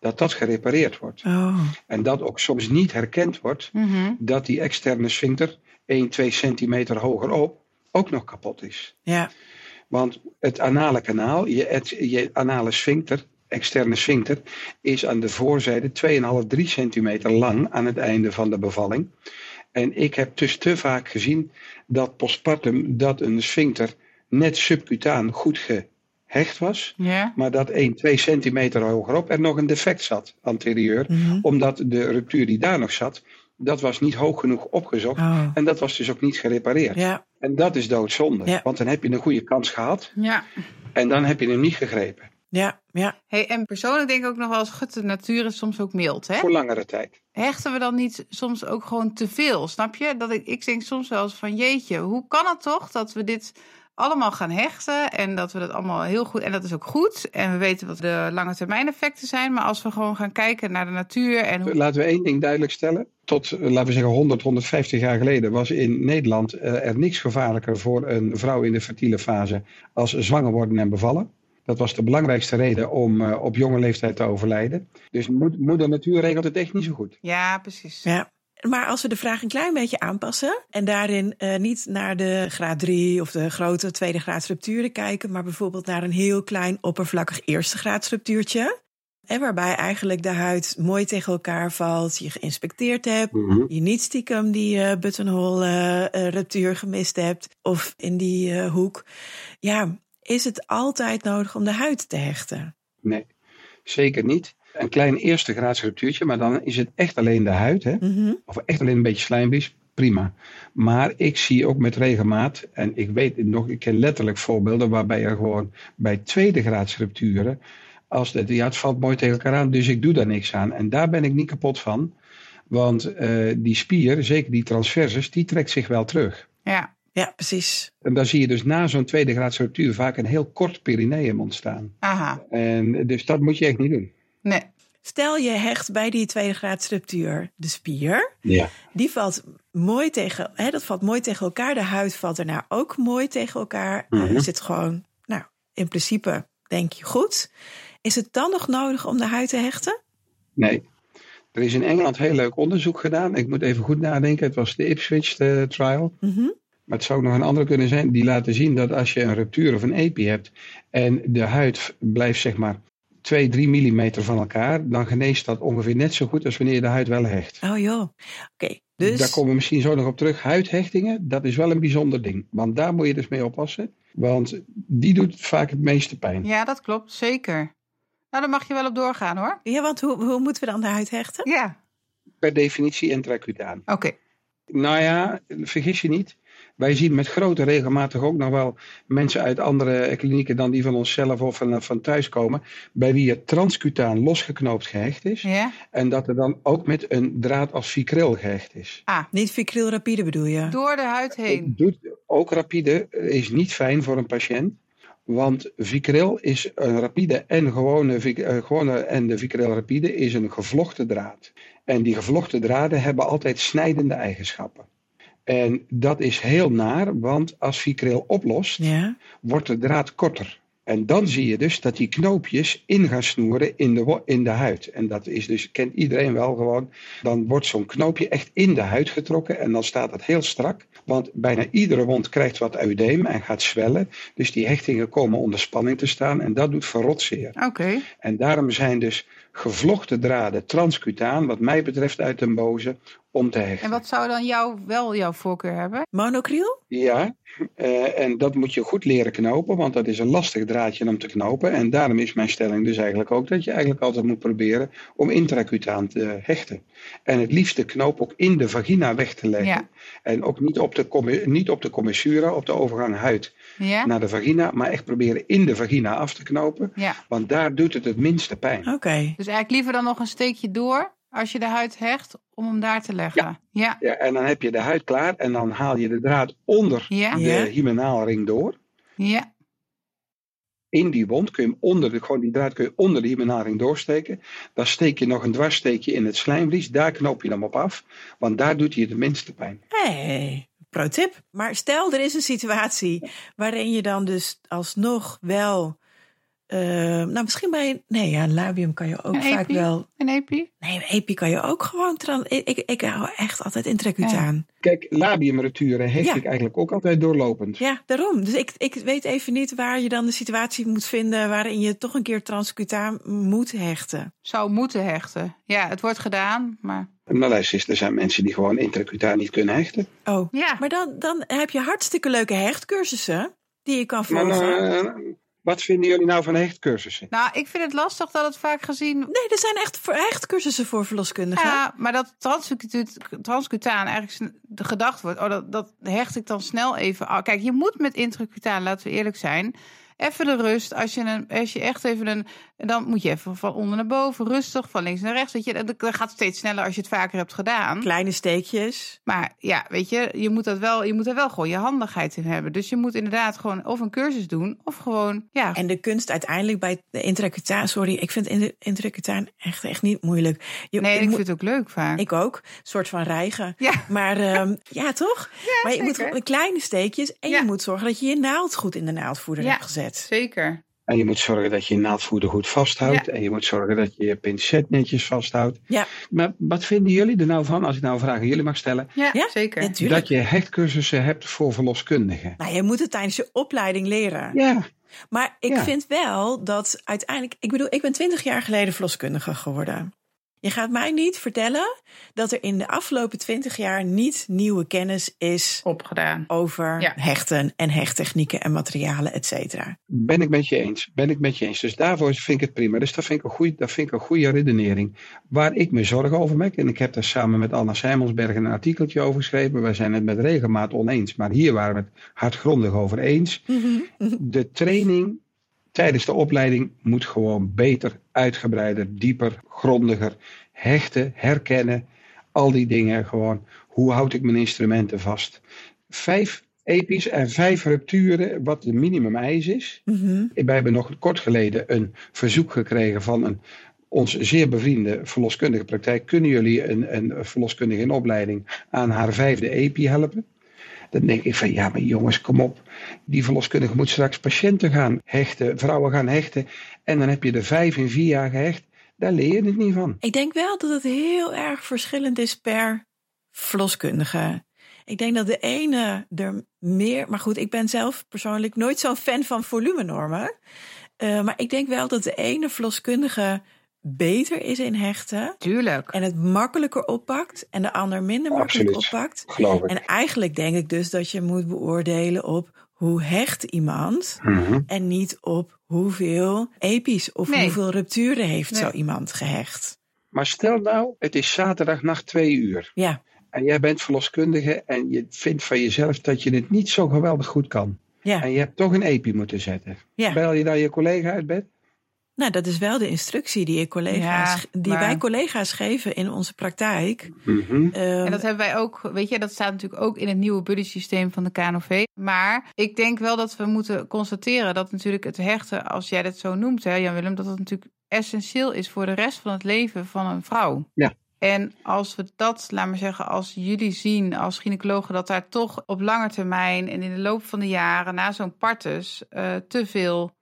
dat dat gerepareerd wordt. Oh, En dat ook soms niet herkend wordt Mhm. dat die externe sphincter 1, 2 centimeter hogerop ook nog kapot is. ja, Want het anale kanaal, je, het, je anale sphincter, externe sphincter, is aan de voorzijde 2,5, 3 centimeter lang aan het einde van de bevalling. En ik heb dus te vaak gezien dat postpartum dat een sphincter net subcutaan goed gehecht was. Ja. Maar dat 1, 2 centimeter hogerop er nog een defect zat anterieur. Mhm. Omdat de ruptuur die daar nog zat, dat was niet hoog genoeg opgezocht. Oh. En dat was dus ook niet gerepareerd. Ja, En dat is doodzonde. Ja. Want dan heb je een goede kans gehad Ja. en dan heb je hem niet gegrepen. Ja, ja. Hey, en persoonlijk denk ik ook nog wel eens, gut, de natuur is soms ook mild, hè? Voor langere tijd. Hechten we dan niet soms ook gewoon te veel, snap je? Dat ik, ik denk soms wel eens van, jeetje, hoe kan het toch dat we dit allemaal gaan hechten en dat we dat allemaal heel goed, en dat is ook goed. En we weten wat de lange termijn effecten zijn, maar als we gewoon gaan kijken naar de natuur en hoe... Laten we één ding duidelijk stellen. Tot, eh, laten we zeggen, 100, 150 jaar geleden was in Nederland eh, er niks gevaarlijker voor een vrouw in de fertiele fase als zwanger worden en bevallen. Dat was de belangrijkste reden om eh, op jonge leeftijd te overlijden. Dus moed- moeder natuur regelt het echt niet zo goed. Ja, precies. Ja. Maar als we de vraag een klein beetje aanpassen en daarin eh, niet naar de graad 3 of de grote tweede graad structuren kijken, maar bijvoorbeeld naar een heel klein oppervlakkig eerste graad structuurtje. En waarbij eigenlijk de huid mooi tegen elkaar valt, je geïnspecteerd hebt, je niet stiekem die eh buttonhole ruptuur gemist hebt of in die eh, hoek. Ja, is het altijd nodig om de huid te hechten? Nee, zeker niet. Een klein eerste graads ruptuurtje, maar dan is het echt alleen de huid. Hè? Mhm. of echt alleen een beetje slijmvlies, prima. Maar ik zie ook met regelmaat, en ik weet nog, ik ken letterlijk voorbeelden waarbij er gewoon bij tweede graads rupturen, als het, ja, het valt mooi tegen elkaar aan, dus ik doe daar niks aan. En daar ben ik niet kapot van, want eh, die spier, zeker die transversus, die trekt zich wel terug. Ja. Ja, precies. En dan zie je dus na zo'n tweede graads ruptuur vaak een heel kort perineum ontstaan. Aha. En dus dat moet je echt niet doen. Nee. Stel je hecht bij die tweede graad structuur de spier. Ja. Die valt mooi tegen, hè, dat valt mooi tegen elkaar. De huid valt daarna ook mooi tegen elkaar. Mhm. Er zit gewoon, nou, in principe denk je goed. Is het dan nog nodig om de huid te hechten? Nee. Er is in Engeland heel leuk onderzoek gedaan. Ik moet even goed nadenken. Het was de Ipswich eh, trial. Mhm. Maar het zou ook nog een andere kunnen zijn. Die laten zien dat als je een ruptuur of een epi hebt. En de huid blijft zeg maar 2, 3 millimeter van elkaar. Dan geneest dat ongeveer net zo goed als wanneer je de huid wel hecht. Oh joh. Oké, dus. Daar komen we misschien zo nog op terug. Huidhechtingen, dat is wel een bijzonder ding. Want daar moet je dus mee oppassen. Want die doet vaak het meeste pijn. Ja, dat klopt. Zeker. Nou, daar mag je wel op doorgaan, hoor. Ja, want hoe, hoe moeten we dan de huid hechten? Ja. Per definitie intracutaan. Oké. Nou ja, vergis je niet. Wij zien met grote regelmatig ook nog wel mensen uit andere klinieken dan die van onszelf of van, van thuis komen. Bij wie het transcutaan losgeknoopt gehecht is. Ja. En dat er dan ook met een draad als fikril gehecht is. Ah, Niet vicryl rapide bedoel je? door de huid heen. Doet ook rapide is niet fijn voor een patiënt. Want vikril is een rapide en gewone, vic- eh, gewone en de vikril rapide is een gevlochten draad. En die gevlochten draden hebben altijd snijdende eigenschappen. En dat is heel naar, want als vikril oplost, Ja. wordt de draad korter. En dan zie je dus dat die knoopjes in gaan snoeren in de, in de huid. En dat is dus, kent iedereen wel gewoon. Dan wordt zo'n knoopje echt in de huid getrokken en dan staat het heel strak. Want bijna iedere wond krijgt wat eudeem en gaat zwellen. Dus die hechtingen komen onder spanning te staan en dat doet verrotzeer. Oké. En daarom zijn dus gevlochten draden transcutaan, wat mij betreft uit den boze, om te hechten. En wat zou dan jou, wel jouw voorkeur hebben? Monocryl? Ja, eh, en dat moet je goed leren knopen, want dat is een lastig draadje om te knopen. En daarom is mijn stelling dus eigenlijk ook dat je eigenlijk altijd moet proberen om intracutaan te hechten. En het liefst de knoop ook in de vagina weg te leggen. Ja. En ook niet op de, niet op de commissura, op de overgang huid Ja? naar de vagina, maar echt proberen in de vagina af te knopen. Ja. Want daar doet het het minste pijn. Oké. Dus eigenlijk liever dan nog een steekje door als je de huid hecht om hem daar te leggen. Ja. Ja. Ja, en dan heb je de huid klaar en dan haal je de draad onder Ja. de Ja. hymenaalring door. Ja. in die wond kun je hem onder de, gewoon die draad kun je onder de hymenaalring doorsteken. Dan steek je nog een dwarssteekje in het slijmvlies. Daar knoop je hem op af. Want daar doet hij het minste pijn. Hey, pro tip. Maar stel er is een situatie waarin je dan dus alsnog wel Uh, nou, misschien bij. Nee, ja, labium kan je ook Een vaak epi? wel. Een epi? Nee, een epi kan je ook gewoon. Tran, ik, ik, ik hou echt altijd intracutaan. Kijk, labiumrupturen hecht Ja. ik eigenlijk ook altijd doorlopend. Ja. daarom. Dus ik, ik weet even niet waar je dan de situatie moet vinden waarin je toch een keer transcutaan moet hechten. Zou moeten hechten. Ja, het wordt gedaan, maar... Maar luister er zijn mensen die gewoon intracutaan niet kunnen hechten. Oh, Ja, maar dan, dan heb je hartstikke leuke hechtcursussen die je kan Maar volgen. Wat vinden jullie nou van hechtcursussen? nou, ik vind het lastig dat het vaak gezien... Nee, er zijn echt voor hechtcursussen voor verloskundigen. Ja, maar dat transcutaan eigenlijk de gedacht wordt... Oh, dat, dat hecht ik dan snel even... Oh, kijk, je moet met intracutaan, laten we eerlijk zijn... Even de rust. Als je, een, als je echt even een. Dan moet je even van onder naar boven, rustig, van links naar rechts. Weet je, dat gaat steeds sneller als je het vaker hebt gedaan. Kleine steekjes. Maar ja, weet je, je moet, dat wel, je moet er wel gewoon je handigheid in hebben. Dus je moet inderdaad gewoon of een cursus doen, of gewoon. Ja, En de kunst uiteindelijk bij de intracutaan. Sorry, ik vind in- intracutaan echt, echt niet moeilijk. Je, nee, ik moet- vind het ook leuk vaak. Ik ook. Een soort van rijgen. Ja. Maar ehm, ja, toch? maar je moet zeker. gewoon kleine steekjes. En Ja. je moet zorgen dat je je naald goed in de naaldvoerder Ja. hebt gezet. Zeker. En je moet zorgen dat je je naaldvoerder goed vasthoudt. En je moet zorgen dat je je pincet netjes vasthoudt. Ja, Maar wat vinden jullie er nou van, als ik nou een vraag aan jullie mag stellen, Ja, ja zeker. natuurlijk. dat je hechtcursussen hebt voor verloskundigen? Nou, je moet het tijdens je opleiding leren. Ja, Maar ik Ja. vind wel dat uiteindelijk. Ik bedoel, ik ben twintig jaar geleden verloskundige geworden. Je gaat mij niet vertellen dat er in de afgelopen twintig jaar niet nieuwe kennis is Opgedaan. over Ja. hechten en hechttechnieken en materialen, et cetera. ben ik met je eens. Ben ik met je eens. Dus daarvoor vind ik het prima. Dus dat vind ik een goede, dat vind ik een goede redenering. Waar ik me zorgen over maak, en ik heb daar samen met Anna Simonsberg een artikeltje over geschreven. Wij zijn het met regelmaat oneens, maar hier waren we het hardgrondig over eens. De training tijdens de opleiding moet gewoon beter, uitgebreider, dieper, grondiger. Hechten, herkennen, al die dingen gewoon. Hoe houd ik mijn instrumenten vast? Vijf epi's en vijf rupturen, wat de minimum eis is. Mhm. Wij hebben nog kort geleden een verzoek gekregen van een ons zeer bevriende verloskundige praktijk. Kunnen jullie een, een verloskundige in opleiding aan haar vijfde EPI helpen? Dan denk ik van ja, maar jongens, kom op. Die verloskundige moet straks patiënten gaan hechten, vrouwen gaan hechten. En dan heb je er vijf in vier jaar gehecht. Daar leer je het niet van. Ik denk wel dat het heel erg verschillend is per verloskundige. Ik denk dat de ene er meer. Maar goed, ik ben zelf persoonlijk nooit zo'n fan van volumenormen. Eh, maar ik denk wel dat de ene verloskundige beter is in hechten. Tuurlijk. En het makkelijker oppakt. En de ander minder makkelijk Absoluut. oppakt. Geloof ik. En eigenlijk denk ik dus dat je moet beoordelen op hoe hecht iemand. Mhm. En niet op hoeveel epi's of Nee. hoeveel rupturen heeft Nee. zo iemand gehecht. Maar stel nou, het is zaterdag nacht twee uur. Ja, En jij bent verloskundige en je vindt van jezelf dat je het niet zo geweldig goed kan. ja. En je hebt toch een EPI moeten zetten. Ja. Bel je dan je collega uit bed? Nou, dat is wel de instructie die, ik collega's, Ja, die maar- wij collega's geven in onze praktijk. Mhm. Ehm, En dat hebben wij ook, weet je, dat staat natuurlijk ook in het nieuwe buddy systeem van de KNOV. Maar ik denk wel dat we moeten constateren dat natuurlijk het hechten, als jij dat zo noemt, hè, Jan Willem, dat het natuurlijk essentieel is voor de rest van het leven van een vrouw. Ja. En als we dat, laat maar zeggen, als jullie zien als gynaecologen dat daar toch op lange termijn en in de loop van de jaren na zo'n partus eh, te veel,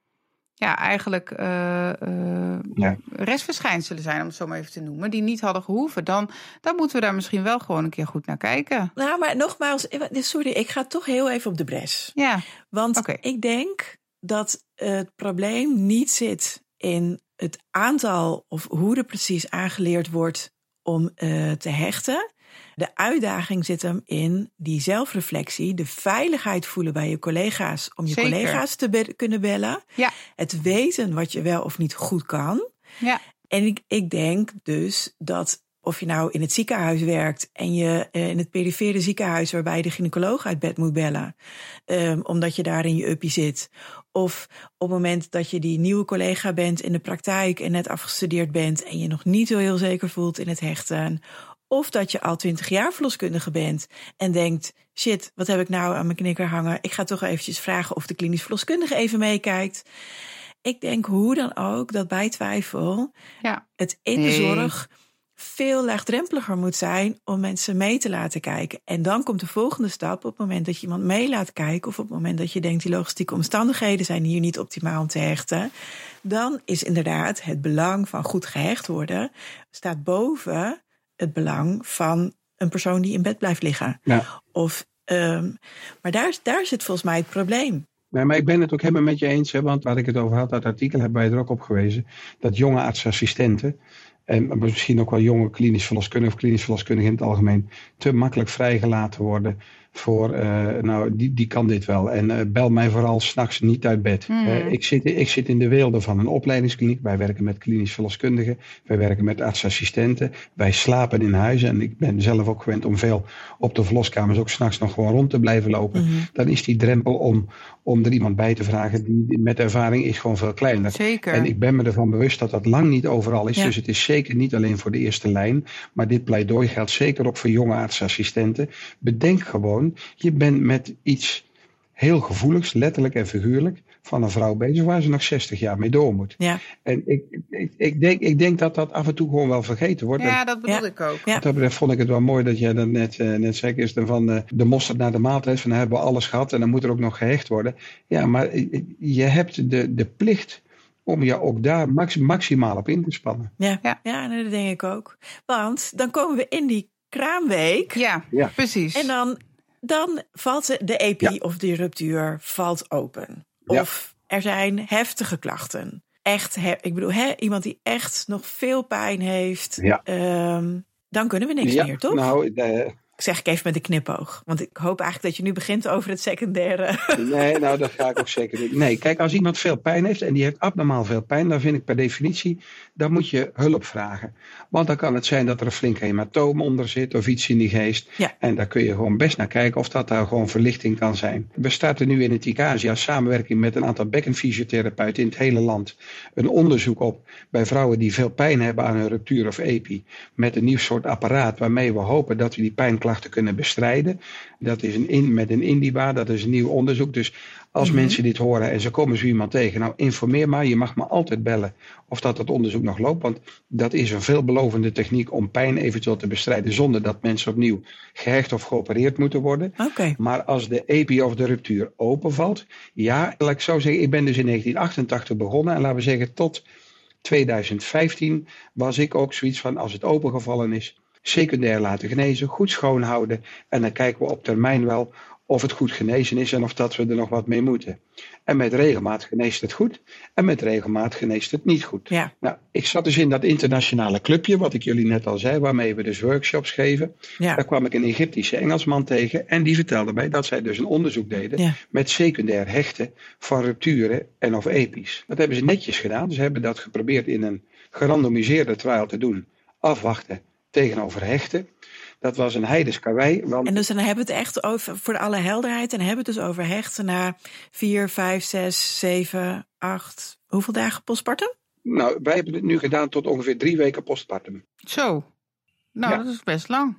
ja, eigenlijk eh, eh, Ja. restverschijnselen zijn, om het zo maar even te noemen, die niet hadden gehoeven, dan, dan moeten we daar misschien wel gewoon een keer goed naar kijken. nou, maar nogmaals, eh, sorry, ik ga toch heel even op de bres. Ja, Want ik denk dat het probleem niet zit in het aantal of hoe er precies aangeleerd wordt om eh, te hechten. De uitdaging zit hem in die zelfreflectie, de veiligheid voelen bij je collega's om je Zeker. collega's te be- kunnen bellen. Ja. Het weten wat je wel of niet goed kan. ja, En ik, ik denk dus dat of je nou in het ziekenhuis werkt en je eh, in het perifere ziekenhuis waarbij de gynaecoloog uit bed moet bellen, ehm, omdat je daar in je uppie zit. Of op het moment dat je die nieuwe collega bent in de praktijk en net afgestudeerd bent en je nog niet zo heel zeker voelt in het hechten. Of dat je al twintig jaar verloskundige bent en denkt: shit, wat heb ik nou aan mijn knikker hangen? Ik ga toch eventjes vragen of de klinisch verloskundige even meekijkt. Ik denk hoe dan ook dat bij twijfel ja. het in de zorg veel laagdrempeliger moet zijn om mensen mee te laten kijken. En dan komt de volgende stap op het moment dat je iemand mee laat kijken, of op het moment dat je denkt die logistieke omstandigheden zijn hier niet optimaal om te hechten, dan is inderdaad het belang van goed gehecht worden staat boven het belang van een persoon die in bed blijft liggen. Ja. Of, um, maar daar, daar zit volgens mij het probleem. Nee, maar ik ben het ook helemaal met je eens, hè, want waar ik het over had, dat artikel hebben wij er ook op gewezen, dat jonge artsassistenten en misschien ook wel jonge klinisch verloskundigen of klinisch verloskundigen in het algemeen te makkelijk vrijgelaten worden voor, uh, nou, die, die kan dit wel. En uh, bel mij vooral s'nachts niet uit bed. Hmm. Uh, ik, zit, ik zit in de weelde van een opleidingskliniek. Wij werken met klinisch verloskundigen. Wij werken met artsassistenten. Wij slapen in huizen. En ik ben zelf ook gewend om veel op de verloskamers ook s'nachts nog gewoon rond te blijven lopen. Hmm. Dan is die drempel om, om er iemand bij te vragen die, met ervaring is gewoon veel kleiner. Zeker. En ik ben me ervan bewust dat dat lang niet overal is. Ja. Dus het is zeker niet alleen voor de eerste lijn. Maar dit pleidooi geldt zeker ook voor jonge artsassistenten. Bedenk gewoon, je bent met iets heel gevoeligs, letterlijk en figuurlijk, van een vrouw bezig waar ze nog 60 jaar mee door moet. Ja. En ik, ik, ik, denk, ik denk dat dat af en toe gewoon wel vergeten wordt. Ja, dat bedoel Ja. ik ook. Ja. dat betreft vond ik het wel mooi dat jij dat net, eh, net zei, Kirsten, van eh, de mosterd naar de maaltijd. Van dan hebben we alles gehad en dan moet er ook nog gehecht worden. Ja, maar eh, je hebt de, de plicht om je ook daar max, maximaal op in te spannen. Ja, Ja. ja. dat denk ik ook. Want dan komen we in die kraamweek. Ja, Ja. precies. En dan, dan valt de- de epi Ja. of de ruptuur valt open. Ja. Of er zijn heftige klachten. Echt, he- ik bedoel, hè, iemand die echt nog veel pijn heeft. Ja. ehm, dan kunnen we niks ja, meer, toch? Nou, eh, Zeg ik even met een knipoog. Want ik hoop eigenlijk dat je nu begint over het secundaire. Nee, nou dat ga ik ook zeker doen. Nee, kijk, als iemand veel pijn heeft en die heeft abnormaal veel pijn, dan vind ik per definitie, dan moet je hulp vragen. Want dan kan het zijn dat er een flink hematoom onder zit of iets in die geest. Ja. En daar kun je gewoon best naar kijken of dat daar gewoon verlichting kan zijn. We starten nu in het ICASIA samenwerking met een aantal bekkenfysiotherapeuten in het hele land. Een onderzoek op bij vrouwen die veel pijn hebben aan een ruptuur of epi. Met een nieuw soort apparaat waarmee we hopen dat we die pijnklachten kunnen bestrijden. Dat is een in, met een Indiba, dat is een nieuw onderzoek. Dus als Mhm. mensen dit horen en ze komen zo iemand tegen, nou informeer maar. Je mag me altijd bellen of dat het onderzoek nog loopt. Want dat is een veelbelovende techniek om pijn eventueel te bestrijden. Zonder dat mensen opnieuw gehecht of geopereerd moeten worden. Oké. Maar als de epi of de ruptuur openvalt, ja, laat ik zo zeggen, ik ben dus in 1988 begonnen en laten we zeggen tot 2015 was ik ook zoiets van als het opengevallen is, secundair laten genezen, goed schoonhouden en dan kijken we op termijn wel of het goed genezen is en of dat we er nog wat mee moeten. En met regelmaat geneest het goed en met regelmaat geneest het niet goed. Ja. Nou, ik zat dus in dat internationale clubje, wat ik jullie net al zei, waarmee we dus workshops geven. Ja. Daar kwam ik een Egyptische Engelsman tegen en die vertelde mij dat zij dus een onderzoek deden Ja. met secundair hechten van rupturen en of epi's. Dat hebben ze netjes gedaan. Ze hebben dat geprobeerd in een gerandomiseerde trial te doen. Afwachten tegenover hechten. Dat was een heidens karwei. Want En dus dan hebben we het echt over, voor alle helderheid, en hebben we het dus over hechten na vier, vijf, zes, zeven, acht, hoeveel dagen postpartum? nou, wij hebben het nu gedaan tot ongeveer drie weken postpartum. Zo. Nou, Ja. dat is best lang.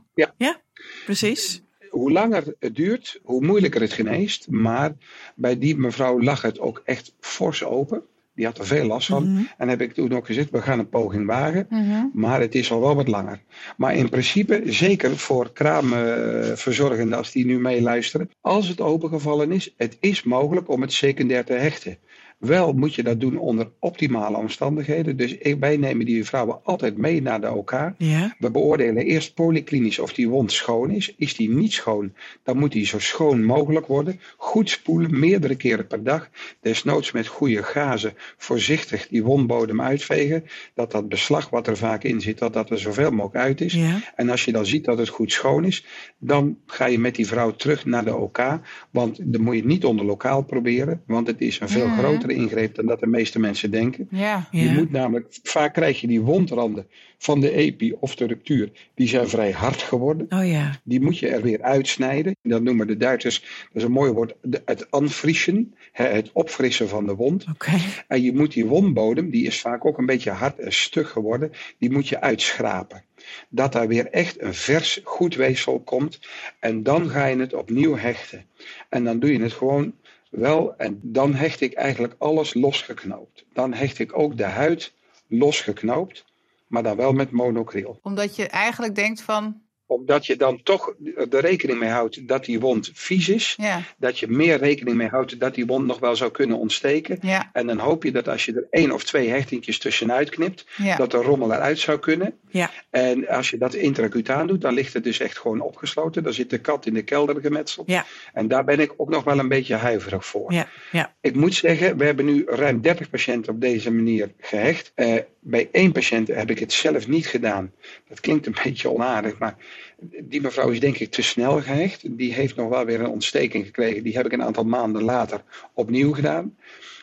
Precies. Hoe langer het duurt, hoe moeilijker het geneest. Maar bij die mevrouw lag het ook echt fors open. Die had er veel last van. Mhm. En heb ik toen ook gezegd, we gaan een poging wagen. Mhm. Maar het is al wel wat langer. Maar in principe, zeker voor kraamverzorgenden als die nu meeluisteren. Als het opengevallen is, het is mogelijk om het secundair te hechten. Wel moet je dat doen onder optimale omstandigheden. Dus wij nemen die vrouwen altijd mee naar de OK. Ja. We beoordelen eerst polyklinisch of die wond schoon is. Is die niet schoon, dan moet die zo schoon mogelijk worden. Goed spoelen, meerdere keren per dag. Desnoods met goede gazen voorzichtig die wondbodem uitvegen. Dat dat beslag wat er vaak in zit, dat dat er zoveel mogelijk uit is. Ja. En als je dan ziet dat het goed schoon is, dan ga je met die vrouw terug naar de OK. Want dan moet je het niet onder lokaal proberen. Want het is een veel Mhm. Grotere ingreep dan dat de meeste mensen denken. Ja. Je moet namelijk, vaak krijg je die wondranden van de epi of de ruptuur, die zijn vrij hard geworden. Oh ja. Die moet je er weer uitsnijden. Dat noemen de Duitsers, dat is een mooi woord, het anfrischen, hè, het opfrissen van de wond. Oké. En je moet die wondbodem, die is vaak ook een beetje hard en stug geworden, die moet je uitschrapen. Dat daar weer echt een vers goed weefsel komt. En dan ga je het opnieuw hechten. En dan doe je het gewoon wel. En dan hecht ik eigenlijk alles losgeknoopt. Dan hecht ik ook de huid losgeknoopt. maar dan wel met monocryl. Omdat je eigenlijk denkt van, Omdat je dan toch er rekening mee houdt dat die wond vies is. ja, Dat je meer rekening mee houdt dat die wond nog wel zou kunnen ontsteken. ja, En dan hoop je dat als je er één of twee hechtingjes tussenuit knipt, ja. dat de rommel eruit zou kunnen. Ja. En als je dat intracutaan doet, dan ligt het dus echt gewoon opgesloten. Dan zit de kat in de kelder gemetseld. Ja. En daar ben ik ook nog wel een beetje huiverig voor. Ja, ja. Ik moet zeggen, we hebben nu ruim 30 patiënten op deze manier gehecht. Eh, bij één patiënt heb ik het zelf niet gedaan. Dat klinkt een beetje onaardig, maar die mevrouw is denk ik te snel gehecht. Die heeft nog wel weer een ontsteking gekregen. Die heb ik een aantal maanden later opnieuw gedaan.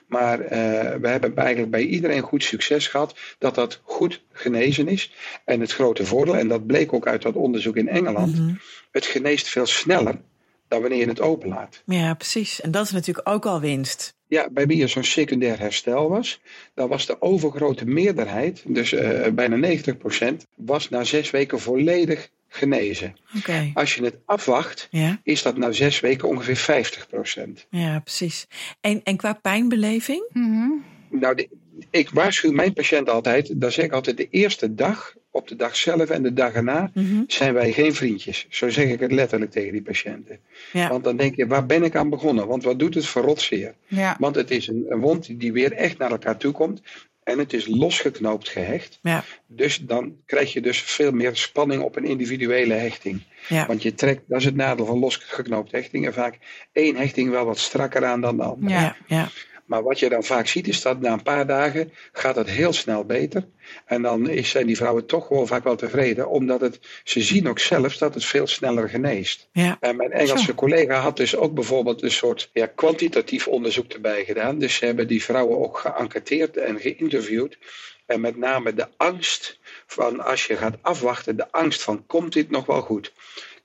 Maar eh, we hebben eigenlijk bij iedereen goed succes gehad dat dat goed genezen is. En het grote voordeel, en dat bleek ook uit dat onderzoek in Engeland, Mhm. het geneest veel sneller dan wanneer je het openlaat. Ja, precies. En dat is natuurlijk ook al winst. Ja, bij wie er zo'n secundair herstel was, dan was de overgrote meerderheid, dus eh, bijna 90%, was na zes weken volledig genezen. Oké. Als je het afwacht, Ja, is dat na zes weken ongeveer 50%. ja, precies. En, en qua pijnbeleving? Mhm. Nou, de- ik waarschuw mijn patiënt altijd, dan zeg ik altijd de eerste dag, op de dag zelf en de dag erna, Mhm. zijn wij geen vriendjes. Zo zeg ik het letterlijk tegen die patiënten. Ja. Want dan denk je, waar ben ik aan begonnen? Want wat doet het voor rotzeer? ja, Want het is een, een wond die weer echt naar elkaar toe komt. En het is losgeknoopt gehecht. Ja, Dus dan krijg je dus veel meer spanning op een individuele hechting. ja. Want je trekt, dat is het nadeel van losgeknoopt hechtingen, vaak één hechting wel wat strakker aan dan de andere. Ja, ja. Maar wat je dan vaak ziet is dat na een paar dagen gaat het heel snel beter. En dan zijn die vrouwen toch gewoon vaak wel tevreden. Omdat het, ze zien ook zelfs dat het veel sneller geneest. ja. En mijn Engelse Zo. collega had dus ook bijvoorbeeld een soort ja, kwantitatief onderzoek erbij gedaan. Dus ze hebben die vrouwen ook geënquêteerd en geïnterviewd. En met name de angst van als je gaat afwachten, de angst van komt dit nog wel goed?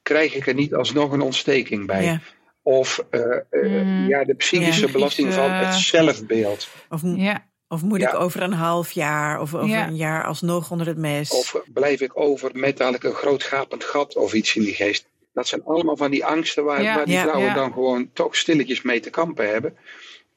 Krijg ik er niet alsnog een ontsteking bij? ja. Of eh, eh, Mm. ja, de psychische Ja. belasting van het zelfbeeld. Of, ja, of moet ik over een half jaar of over Ja. een jaar alsnog onder het mes? Of blijf ik over met dadelijk een groot gapend gat of iets in die geest. Dat zijn allemaal van die angsten waar, Ja. waar die Ja, vrouwen ja. dan gewoon toch stilletjes mee te kampen hebben.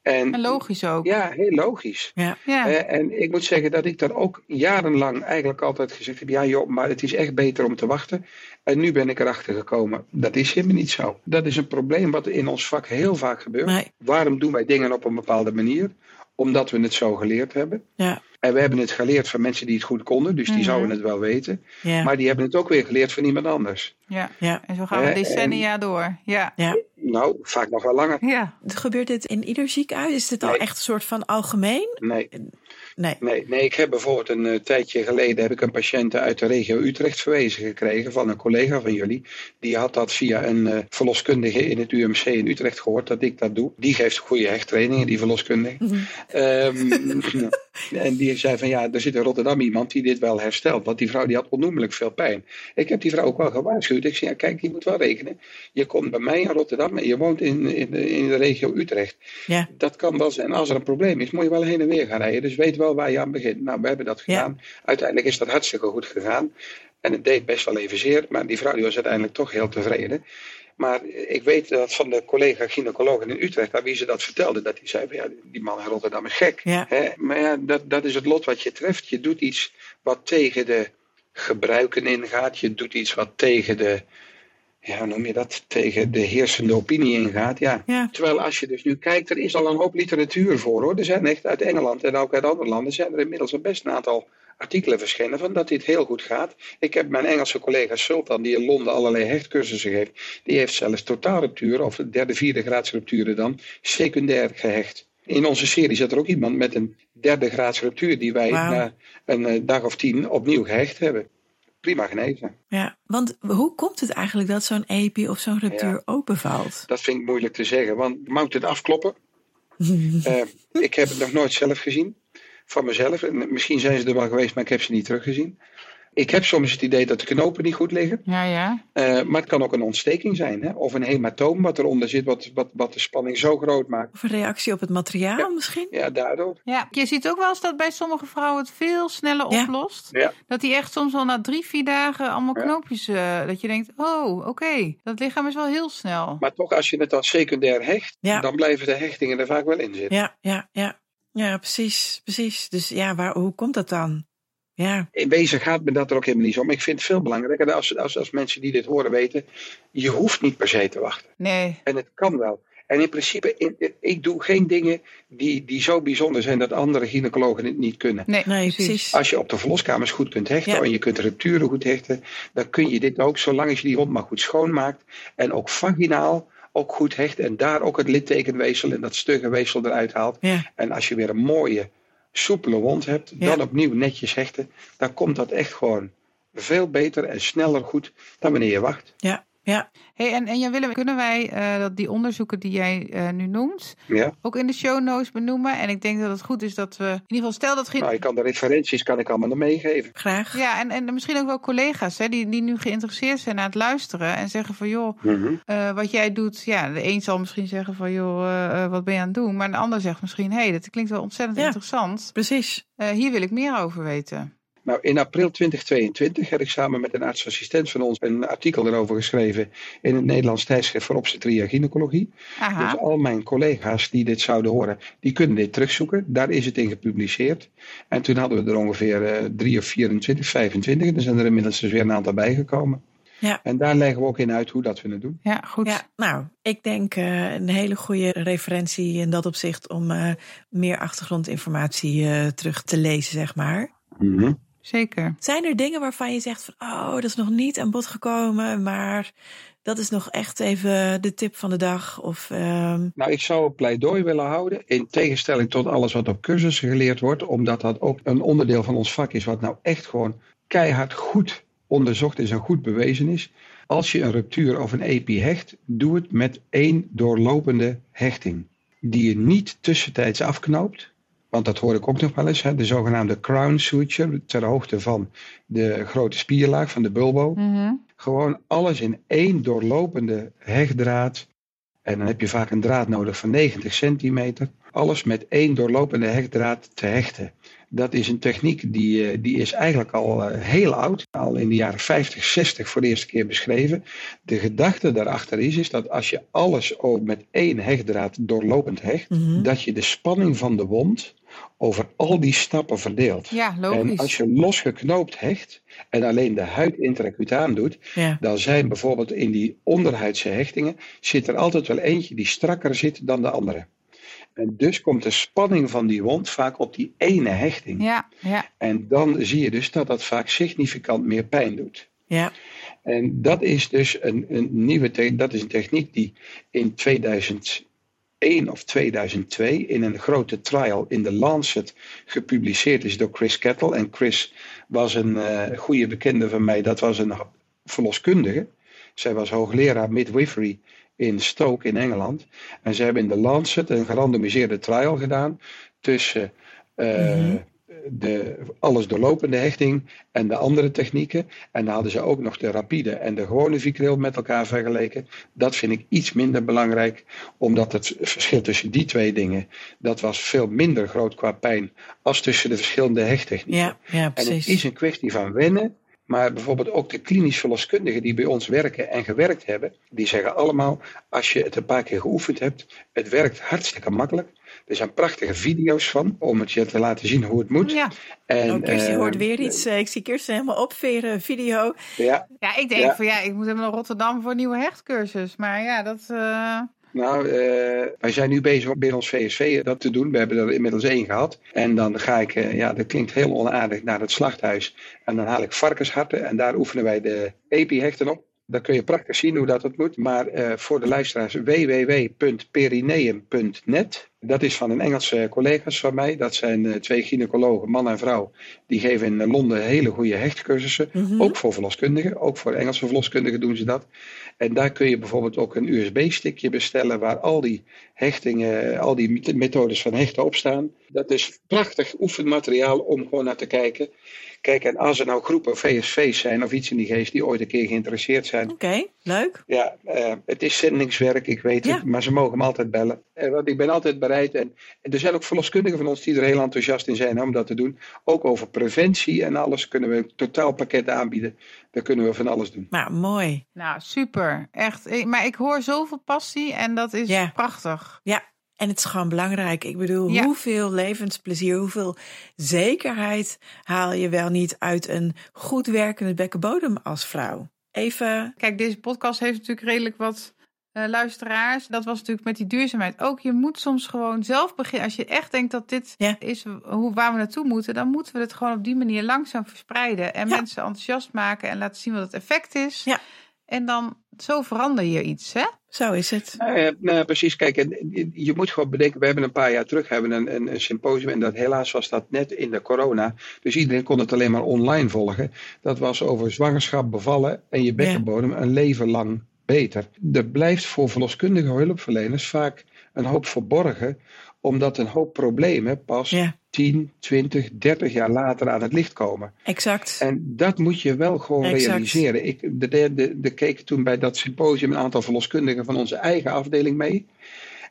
En, en logisch ook. Ja, heel logisch. Ja, Eh, en ik moet zeggen dat ik daar ook jarenlang eigenlijk altijd gezegd heb: ja, joh, maar het is echt beter om te wachten. En nu ben ik erachter gekomen, dat is helemaal niet zo. Dat is een probleem wat in ons vak heel vaak gebeurt. Nee. Waarom doen wij dingen op een bepaalde manier? Omdat we het zo geleerd hebben. Ja, En we hebben het geleerd van mensen die het goed konden, dus die Mhm. zouden het wel weten. ja, Maar die hebben het ook weer geleerd van iemand anders. ja. ja. En zo gaan we decennia door. Ja, ja. Nou, vaak nog wel langer. ja. Gebeurt dit in ieder ziekenhuis? Is dit al Nee. echt een soort van algemeen? Nee, Nee. nee, nee, ik heb bijvoorbeeld een eh, tijdje geleden heb ik een patiënt uit de regio Utrecht verwezen gekregen van een collega van jullie. Die had dat via een eh, verloskundige in het UMC in Utrecht gehoord dat ik dat doe. Die geeft goede hechttrainingen, die verloskundige. Ehm, en die zei van ja, er zit in Rotterdam iemand die dit wel herstelt. Want die vrouw die had onnoemelijk veel pijn. Ik heb die vrouw ook wel gewaarschuwd. Ik zei ja, kijk, je moet wel rekenen. Je komt bij mij in Rotterdam en je woont in, in, de, in de regio Utrecht. Ja, Dat kan wel zijn. Als er een probleem is, moet je wel heen en weer gaan rijden. Dus weet wel waar je aan begint. Nou, we hebben dat Ja. gedaan. Uiteindelijk is dat hartstikke goed gegaan. En het deed best wel even zeer. Maar die vrouw die was uiteindelijk toch heel tevreden. Maar ik weet dat van de collega gynaecoloog in Utrecht, aan wie ze dat vertelde, dat die zei van ja, die man in Rotterdam is gek. Ja. Hè? Maar ja, dat, dat is het lot wat je treft. Je doet iets wat tegen de gebruiken ingaat. Je doet iets wat tegen de, ja, hoe noem je dat, tegen de heersende opinie ingaat. Ja. ja. Terwijl als je dus nu kijkt, er is al een hoop literatuur voor hoor. Er zijn echt uit Engeland en ook uit andere landen zijn er inmiddels een best een aantal artikelen verschenen van dat dit heel goed gaat. Ik heb mijn Engelse collega Sultan, die in Londen allerlei hechtcursussen geeft, die heeft zelfs totaalrupturen, of derde, vierde graads rupturen dan, secundair gehecht. In onze serie zit er ook iemand met een derde graads ruptuur die wij na een eh, dag of tien opnieuw gehecht hebben. Prima genezen. ja. Want hoe komt het eigenlijk dat zo'n epi of zo'n ruptuur Ja. openvalt? Dat vind ik moeilijk te zeggen, want moet het afkloppen? Eh, ik heb het nog nooit zelf gezien. Van mezelf. En misschien zijn ze er wel geweest, maar ik heb ze niet teruggezien. Ik heb soms het idee dat de knopen niet goed liggen. Ja, ja. Eh, maar het kan ook een ontsteking zijn. Hè? Of een hematoom wat eronder zit, wat, wat, wat de spanning zo groot maakt. Of een reactie op het materiaal misschien? Ja, daardoor. Ja, je ziet ook wel eens dat bij sommige vrouwen het veel sneller Ja. oplost. Ja. Dat die echt soms al na drie, vier dagen allemaal Ja. knoopjes... eh, dat je denkt, oh, oké, dat lichaam is wel heel snel. Maar toch, als je het als secundair hecht, Ja. dan blijven de hechtingen er vaak wel in zitten. Ja, ja, ja. Ja, precies, precies. Dus ja, waar, hoe komt dat dan? Ja. In wezen gaat me dat er ook helemaal niet om. Ik vind het veel belangrijker als, als, als mensen die dit horen weten. Je hoeft niet per se te wachten. Nee. En het kan wel. En in principe, in, ik doe geen dingen die, die zo bijzonder zijn dat andere gynaecologen het niet kunnen. Nee, Nee, precies. Als je op de verloskamers goed kunt hechten Ja. en je kunt rupturen goed hechten, dan kun je dit ook, zolang als je die wond maar goed schoonmaakt en ook vaginaal ook goed hecht en daar ook het littekenweefsel en dat stugge weefsel eruit haalt. Ja. En als je weer een mooie, soepele wond hebt, Ja. dan opnieuw netjes hechten, dan komt dat echt gewoon veel beter en sneller goed dan wanneer je wacht. Ja. Ja. Hey, en, en Jan Willem, kunnen wij eh, dat die onderzoeken die jij eh, nu noemt, Ja? ook in de show notes benoemen? En ik denk dat het goed is dat we, in ieder geval, stel dat. Nou, ik kan de referenties kan ik allemaal nog meegeven. Graag. Ja, en, en misschien ook wel collega's hè, die, die nu geïnteresseerd zijn aan het luisteren en zeggen van joh, Mhm. eh, wat jij doet, ja, de een zal misschien zeggen van joh, wat ben je aan het doen? Maar de ander zegt misschien, hé, hey, dat klinkt wel ontzettend Ja. interessant. Precies. Eh, hier wil ik meer over weten. Nou, in april 2022 heb ik samen met een artsassistent van ons een artikel erover geschreven in het Nederlands tijdschrift voor obstetrie en gynaecologie. Aha. Dus al mijn collega's die dit zouden horen, die kunnen dit terugzoeken. Daar is het in gepubliceerd. En toen hadden we er ongeveer eh, drie of 24, 25. Er zijn er inmiddels dus weer een aantal bijgekomen. Ja. En daar leggen we ook in uit hoe dat we het doen. Ja, goed. Ja, nou, ik denk eh, een hele goede referentie in dat opzicht om eh, meer achtergrondinformatie eh, terug te lezen, zeg maar. Mhm. Zeker. Zijn er dingen waarvan je zegt van, oh, dat is nog niet aan bod gekomen, maar dat is nog echt even de tip van de dag? Of, ehm, Nou, ik zou een pleidooi willen houden, in tegenstelling tot alles wat op cursussen geleerd wordt, omdat dat ook een onderdeel van ons vak is, wat nou echt gewoon keihard goed onderzocht is en goed bewezen is. Als je een ruptuur of een EPI hecht, doe het met één doorlopende hechting. Die je niet tussentijds afknoopt. Want dat hoor ik ook nog wel eens, hè, de zogenaamde crown suture, ter hoogte van de grote spierlaag van de bulbo. Mhm. Gewoon alles in één doorlopende hechtdraad. En dan heb je vaak een draad nodig van 90 centimeter. Alles met één doorlopende hechtdraad te hechten. Dat is een techniek die, eh, die is eigenlijk al eh, heel oud. Al in de jaren 50, 60 voor de eerste keer beschreven. De gedachte daarachter is, is dat als je alles ook met één hechtdraad doorlopend hecht. mhm. Dat je de spanning van de wond over al die stappen verdeelt. Ja, En logisch. als je losgeknoopt hecht en alleen de huid intracutaan doet, ja. dan zijn bijvoorbeeld in die onderhuidse hechtingen zit er altijd wel eentje die strakker zit dan de andere. En dus komt de spanning van die wond vaak op die ene hechting. Ja, ja. En dan zie je dus dat dat vaak significant meer pijn doet. ja. En dat is dus een, een nieuwe te- dat is een techniek die in 2001 of 2002 in een grote trial in de Lancet gepubliceerd is door Chris Kettle. En Chris was een eh, goede bekende van mij, dat was een verloskundige. Zij was hoogleraar midwifery in Stoke in Engeland. En ze hebben in de Lancet een gerandomiseerde trial gedaan tussen eh, Mhm. De alles doorlopende hechting en de andere technieken. En dan hadden ze ook nog de rapide en de gewone vicryl met elkaar vergeleken. Dat vind ik iets minder belangrijk, omdat het verschil tussen die twee dingen, dat was veel minder groot qua pijn als tussen de verschillende hechttechnieken. Ja, ja, En het precies. is een kwestie van wennen. Maar bijvoorbeeld ook de klinisch verloskundigen die bij ons werken en gewerkt hebben, die zeggen allemaal: als je het een paar keer geoefend hebt, het werkt hartstikke makkelijk. Er zijn prachtige video's van om het je te laten zien hoe het moet. Ja. En, Oh, Kirsten eh, hoort weer iets. eh, ik zie Kirsten helemaal opveren, video. Ja, ja, ik denk Ja. van ja, ik moet helemaal naar Rotterdam voor een nieuwe hechtcursus. Maar ja, dat... eh, nou, eh, wij zijn nu bezig om binnen ons VSV dat te doen. We hebben er inmiddels één gehad. En dan ga ik, eh, ja, dat klinkt heel onaardig, naar het slachthuis. En dan haal ik varkensharten en daar oefenen wij de epi-hechten op. Dan kun je prachtig zien hoe dat het moet. Maar eh, voor de luisteraars www.perineum.net. Dat is van een Engelse collega's van mij. Dat zijn eh, twee gynaecologen, man en vrouw. Die geven in Londen hele goede hechtcursussen. Mhm. Ook voor verloskundigen. Ook voor Engelse verloskundigen doen ze dat. En daar kun je bijvoorbeeld ook een USB-stickje bestellen. Waar al die hechtingen, al die methodes van hechten op staan. Dat is prachtig oefenmateriaal om gewoon naar te kijken. Kijk, en als er nou groepen VSV's zijn of iets in die geest die ooit een keer geïnteresseerd zijn. Oké, leuk. Ja, eh, het is zendingswerk, ik weet Ja. het, maar ze mogen me altijd bellen. Eh, want ik ben altijd bereid. En, en er zijn ook verloskundigen van ons die er heel enthousiast in zijn om dat te doen. Ook over preventie en alles kunnen we een totaalpakket aanbieden. Daar kunnen we van alles doen. Nou, mooi. nou, super. Echt. Ik- Maar ik hoor zoveel passie en dat is Ja. prachtig. Ja, En het is gewoon belangrijk. Ik bedoel, Ja. hoeveel levensplezier, hoeveel zekerheid haal je wel niet uit een goed werkende bekkenbodem als vrouw? Even, Kijk, deze podcast heeft natuurlijk redelijk wat eh, luisteraars. Dat was natuurlijk met die duurzaamheid ook. Je moet soms gewoon zelf beginnen. Als je echt denkt dat dit Ja. is hoe, waar we naartoe moeten, dan moeten we het gewoon op die manier langzaam verspreiden. En Ja. mensen enthousiast maken en laten zien wat het effect is. Ja. En dan zo verander je iets, hè? Zo is het. Nou, precies. Kijk, je- moet gewoon bedenken, we hebben een paar jaar terug hebben een, een, een symposium en dat helaas was dat net in de corona. Dus iedereen kon het alleen maar online volgen. Dat was over zwangerschap, bevallen en je bekkenbodem een leven lang beter. Er blijft voor verloskundige hulpverleners vaak een hoop verborgen, omdat een hoop problemen pas Ja, 10, 20, 30 jaar later aan het licht komen. exact. En dat moet je wel gewoon Exact. realiseren. Ik de, de, de, de keek toen bij dat symposium een aantal verloskundigen van onze eigen afdeling mee.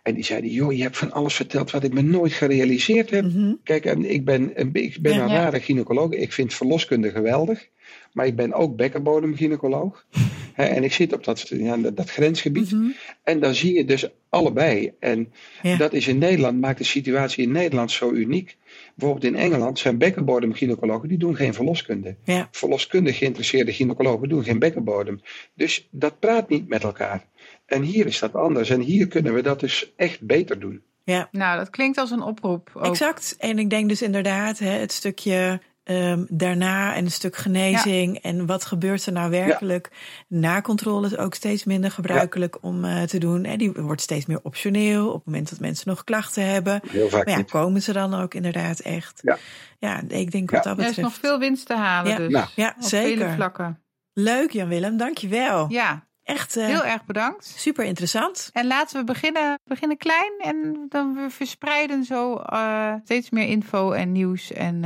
En die zeiden, joh, je hebt van alles verteld wat ik me nooit gerealiseerd heb. Mhm. Kijk, en ik ben, een- ik ben Ja, een ja. rare gynaecoloog. Ik vind verloskunde geweldig. Maar ik ben ook bekkenbodemgynaecoloog. En ik zit op dat, ja, dat, grensgebied. Mhm. En dan zie je dus allebei. En dat is in Nederland, maakt de situatie in Nederland zo uniek. Bijvoorbeeld in Engeland zijn bekkenbodemgynaecologen, die doen geen verloskunde. Ja. Verloskundig geïnteresseerde gynaecologen doen geen bekkenbodem. Dus dat praat niet met elkaar. En hier is dat anders. En hier kunnen we dat dus echt beter doen. ja, Nou, dat klinkt als een oproep. Ook. exact. En ik denk dus inderdaad, hè, het stukje ehm, daarna en een stuk genezing. En wat gebeurt er nou werkelijk? Nakontrole is ook steeds minder gebruikelijk om eh, te doen. En die wordt steeds meer optioneel op het moment dat mensen nog klachten hebben. Heel vaak Maar ja, niet. komen ze dan ook inderdaad echt? Ja. Ja, ik denk wat dat Er is betreft. nog veel winst te halen, dus. Nou. Ja, op vele zeker. vlakken. Leuk Jan-Willem, dankjewel. Ja, Echt eh, heel erg bedankt. super interessant. En laten we beginnen, beginnen klein en dan we verspreiden zo eh, steeds meer info en nieuws. En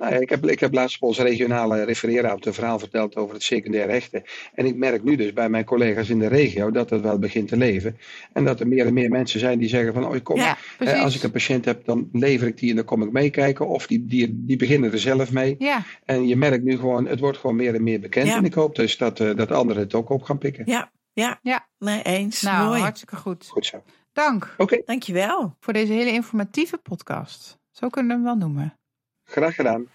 Nou ja, ik, heb, ik heb laatst op onze regionale refereerruimte een verhaal verteld over het secundair rechten. En ik merk nu dus bij mijn collega's in de regio dat het wel begint te leven. En dat er meer en meer mensen zijn die zeggen van, oh ik kom, ja, eh, als ik een patiënt heb, dan lever ik die en dan kom ik meekijken. Of die, die, die beginnen er zelf mee. Ja, En je merkt nu gewoon, het wordt gewoon meer en meer bekend. Ja. En ik hoop dus dat, eh, dat anderen het ook op gaan pikken. Ja, ja. Ja. Nee, eens. nou, Mooi. hartstikke goed. Goed zo. Dank Oké, Dankjewel. voor deze hele informatieve podcast. Zo kunnen we hem wel noemen. Graag gedaan.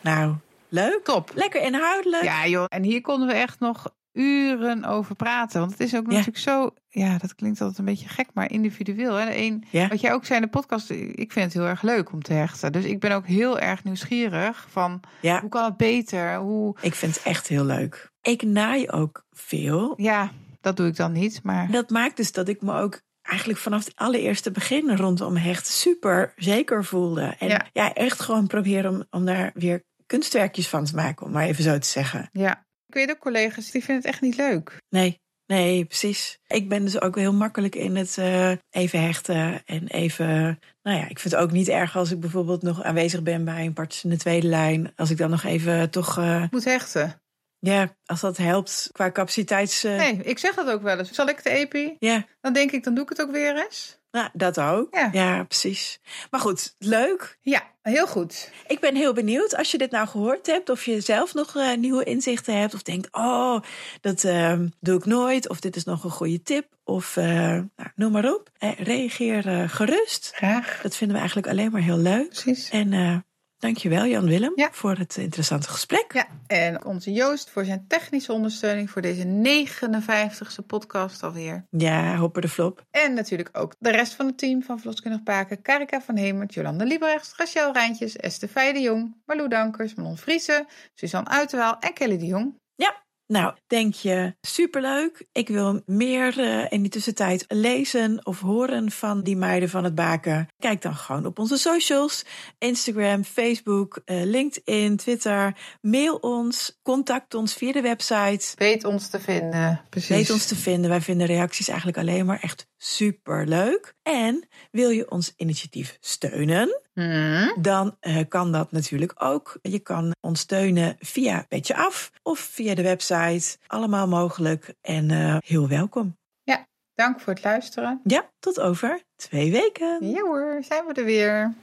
Nou, leuk. Top. Lekker inhoudelijk. Ja, joh. En hier konden we echt nog uren over praten. Want het is ook Ja. natuurlijk zo... Ja, dat klinkt altijd een beetje gek, maar individueel. Hè? De een, Ja. Wat jij ook zei in de podcast, ik vind het heel erg leuk om te hechten. Dus ik ben ook heel erg nieuwsgierig van... Ja, Hoe kan het beter? Hoe... ik vind het echt heel leuk. Ik naai ook veel. Ja, dat doe ik dan niet, maar... Dat maakt dus dat ik me ook eigenlijk vanaf het allereerste begin rondom hecht super zeker voelde. En ja, Ja. echt gewoon proberen om, om daar weer kunstwerkjes van te maken, om maar even zo te zeggen. Ja. Ik weet ook collega's, die vinden het echt niet leuk. Nee, nee, precies. Ik ben dus ook heel makkelijk in het eh, even hechten en even... Nou ja, ik vind het ook niet erg als ik bijvoorbeeld nog aanwezig ben bij een partner in de tweede lijn. Als ik dan nog even toch... eh, Moet hechten. Ja, als dat helpt qua capaciteits... eh, Nee, ik zeg dat ook wel eens. Zal ik de epi? Ja, Dan denk ik, dan doe ik het ook weer eens. nou, dat ook. Ja. ja, precies. Maar goed, leuk. Ja, heel goed. Ik ben heel benieuwd als je dit nou gehoord hebt, of je zelf nog eh, nieuwe inzichten hebt, of denkt, oh, dat ehm, doe ik nooit, of dit is nog een goede tip, of eh, nou, noem maar op. Reageer gerust. Graag. Dat vinden we eigenlijk alleen maar heel leuk. Precies. En dankjewel Jan-Willem Ja. voor het interessante gesprek. Ja, en onze Joost voor zijn technische ondersteuning voor deze 59ste podcast alweer. Ja, hopper de flop. En natuurlijk ook de rest van het team van Verloskundig Paken. Karika van Hemert, Jolanda Liebrechts, Rachel Rijntjes, Esther de Jong, Marlou Dankers, Manon Vriezen, Suzanne Uiterwaal en Kelly de Jong. Nou, denk je, superleuk. Ik wil meer eh, in die tussentijd lezen of horen van die meiden van het baken. Kijk dan gewoon op onze socials. Instagram, Facebook, eh, LinkedIn, Twitter. Mail ons, contact ons via de website. Weet ons te vinden. Precies. Weet ons te vinden. Wij vinden reacties eigenlijk alleen maar echt super leuk. En wil je ons initiatief steunen? Hmm. Dan eh, kan dat natuurlijk ook. Je kan ons steunen via Petje Af of via de website. Allemaal mogelijk en eh, heel welkom. Dank voor het luisteren. Ja, tot over twee weken. Ja hoor, zijn we er weer.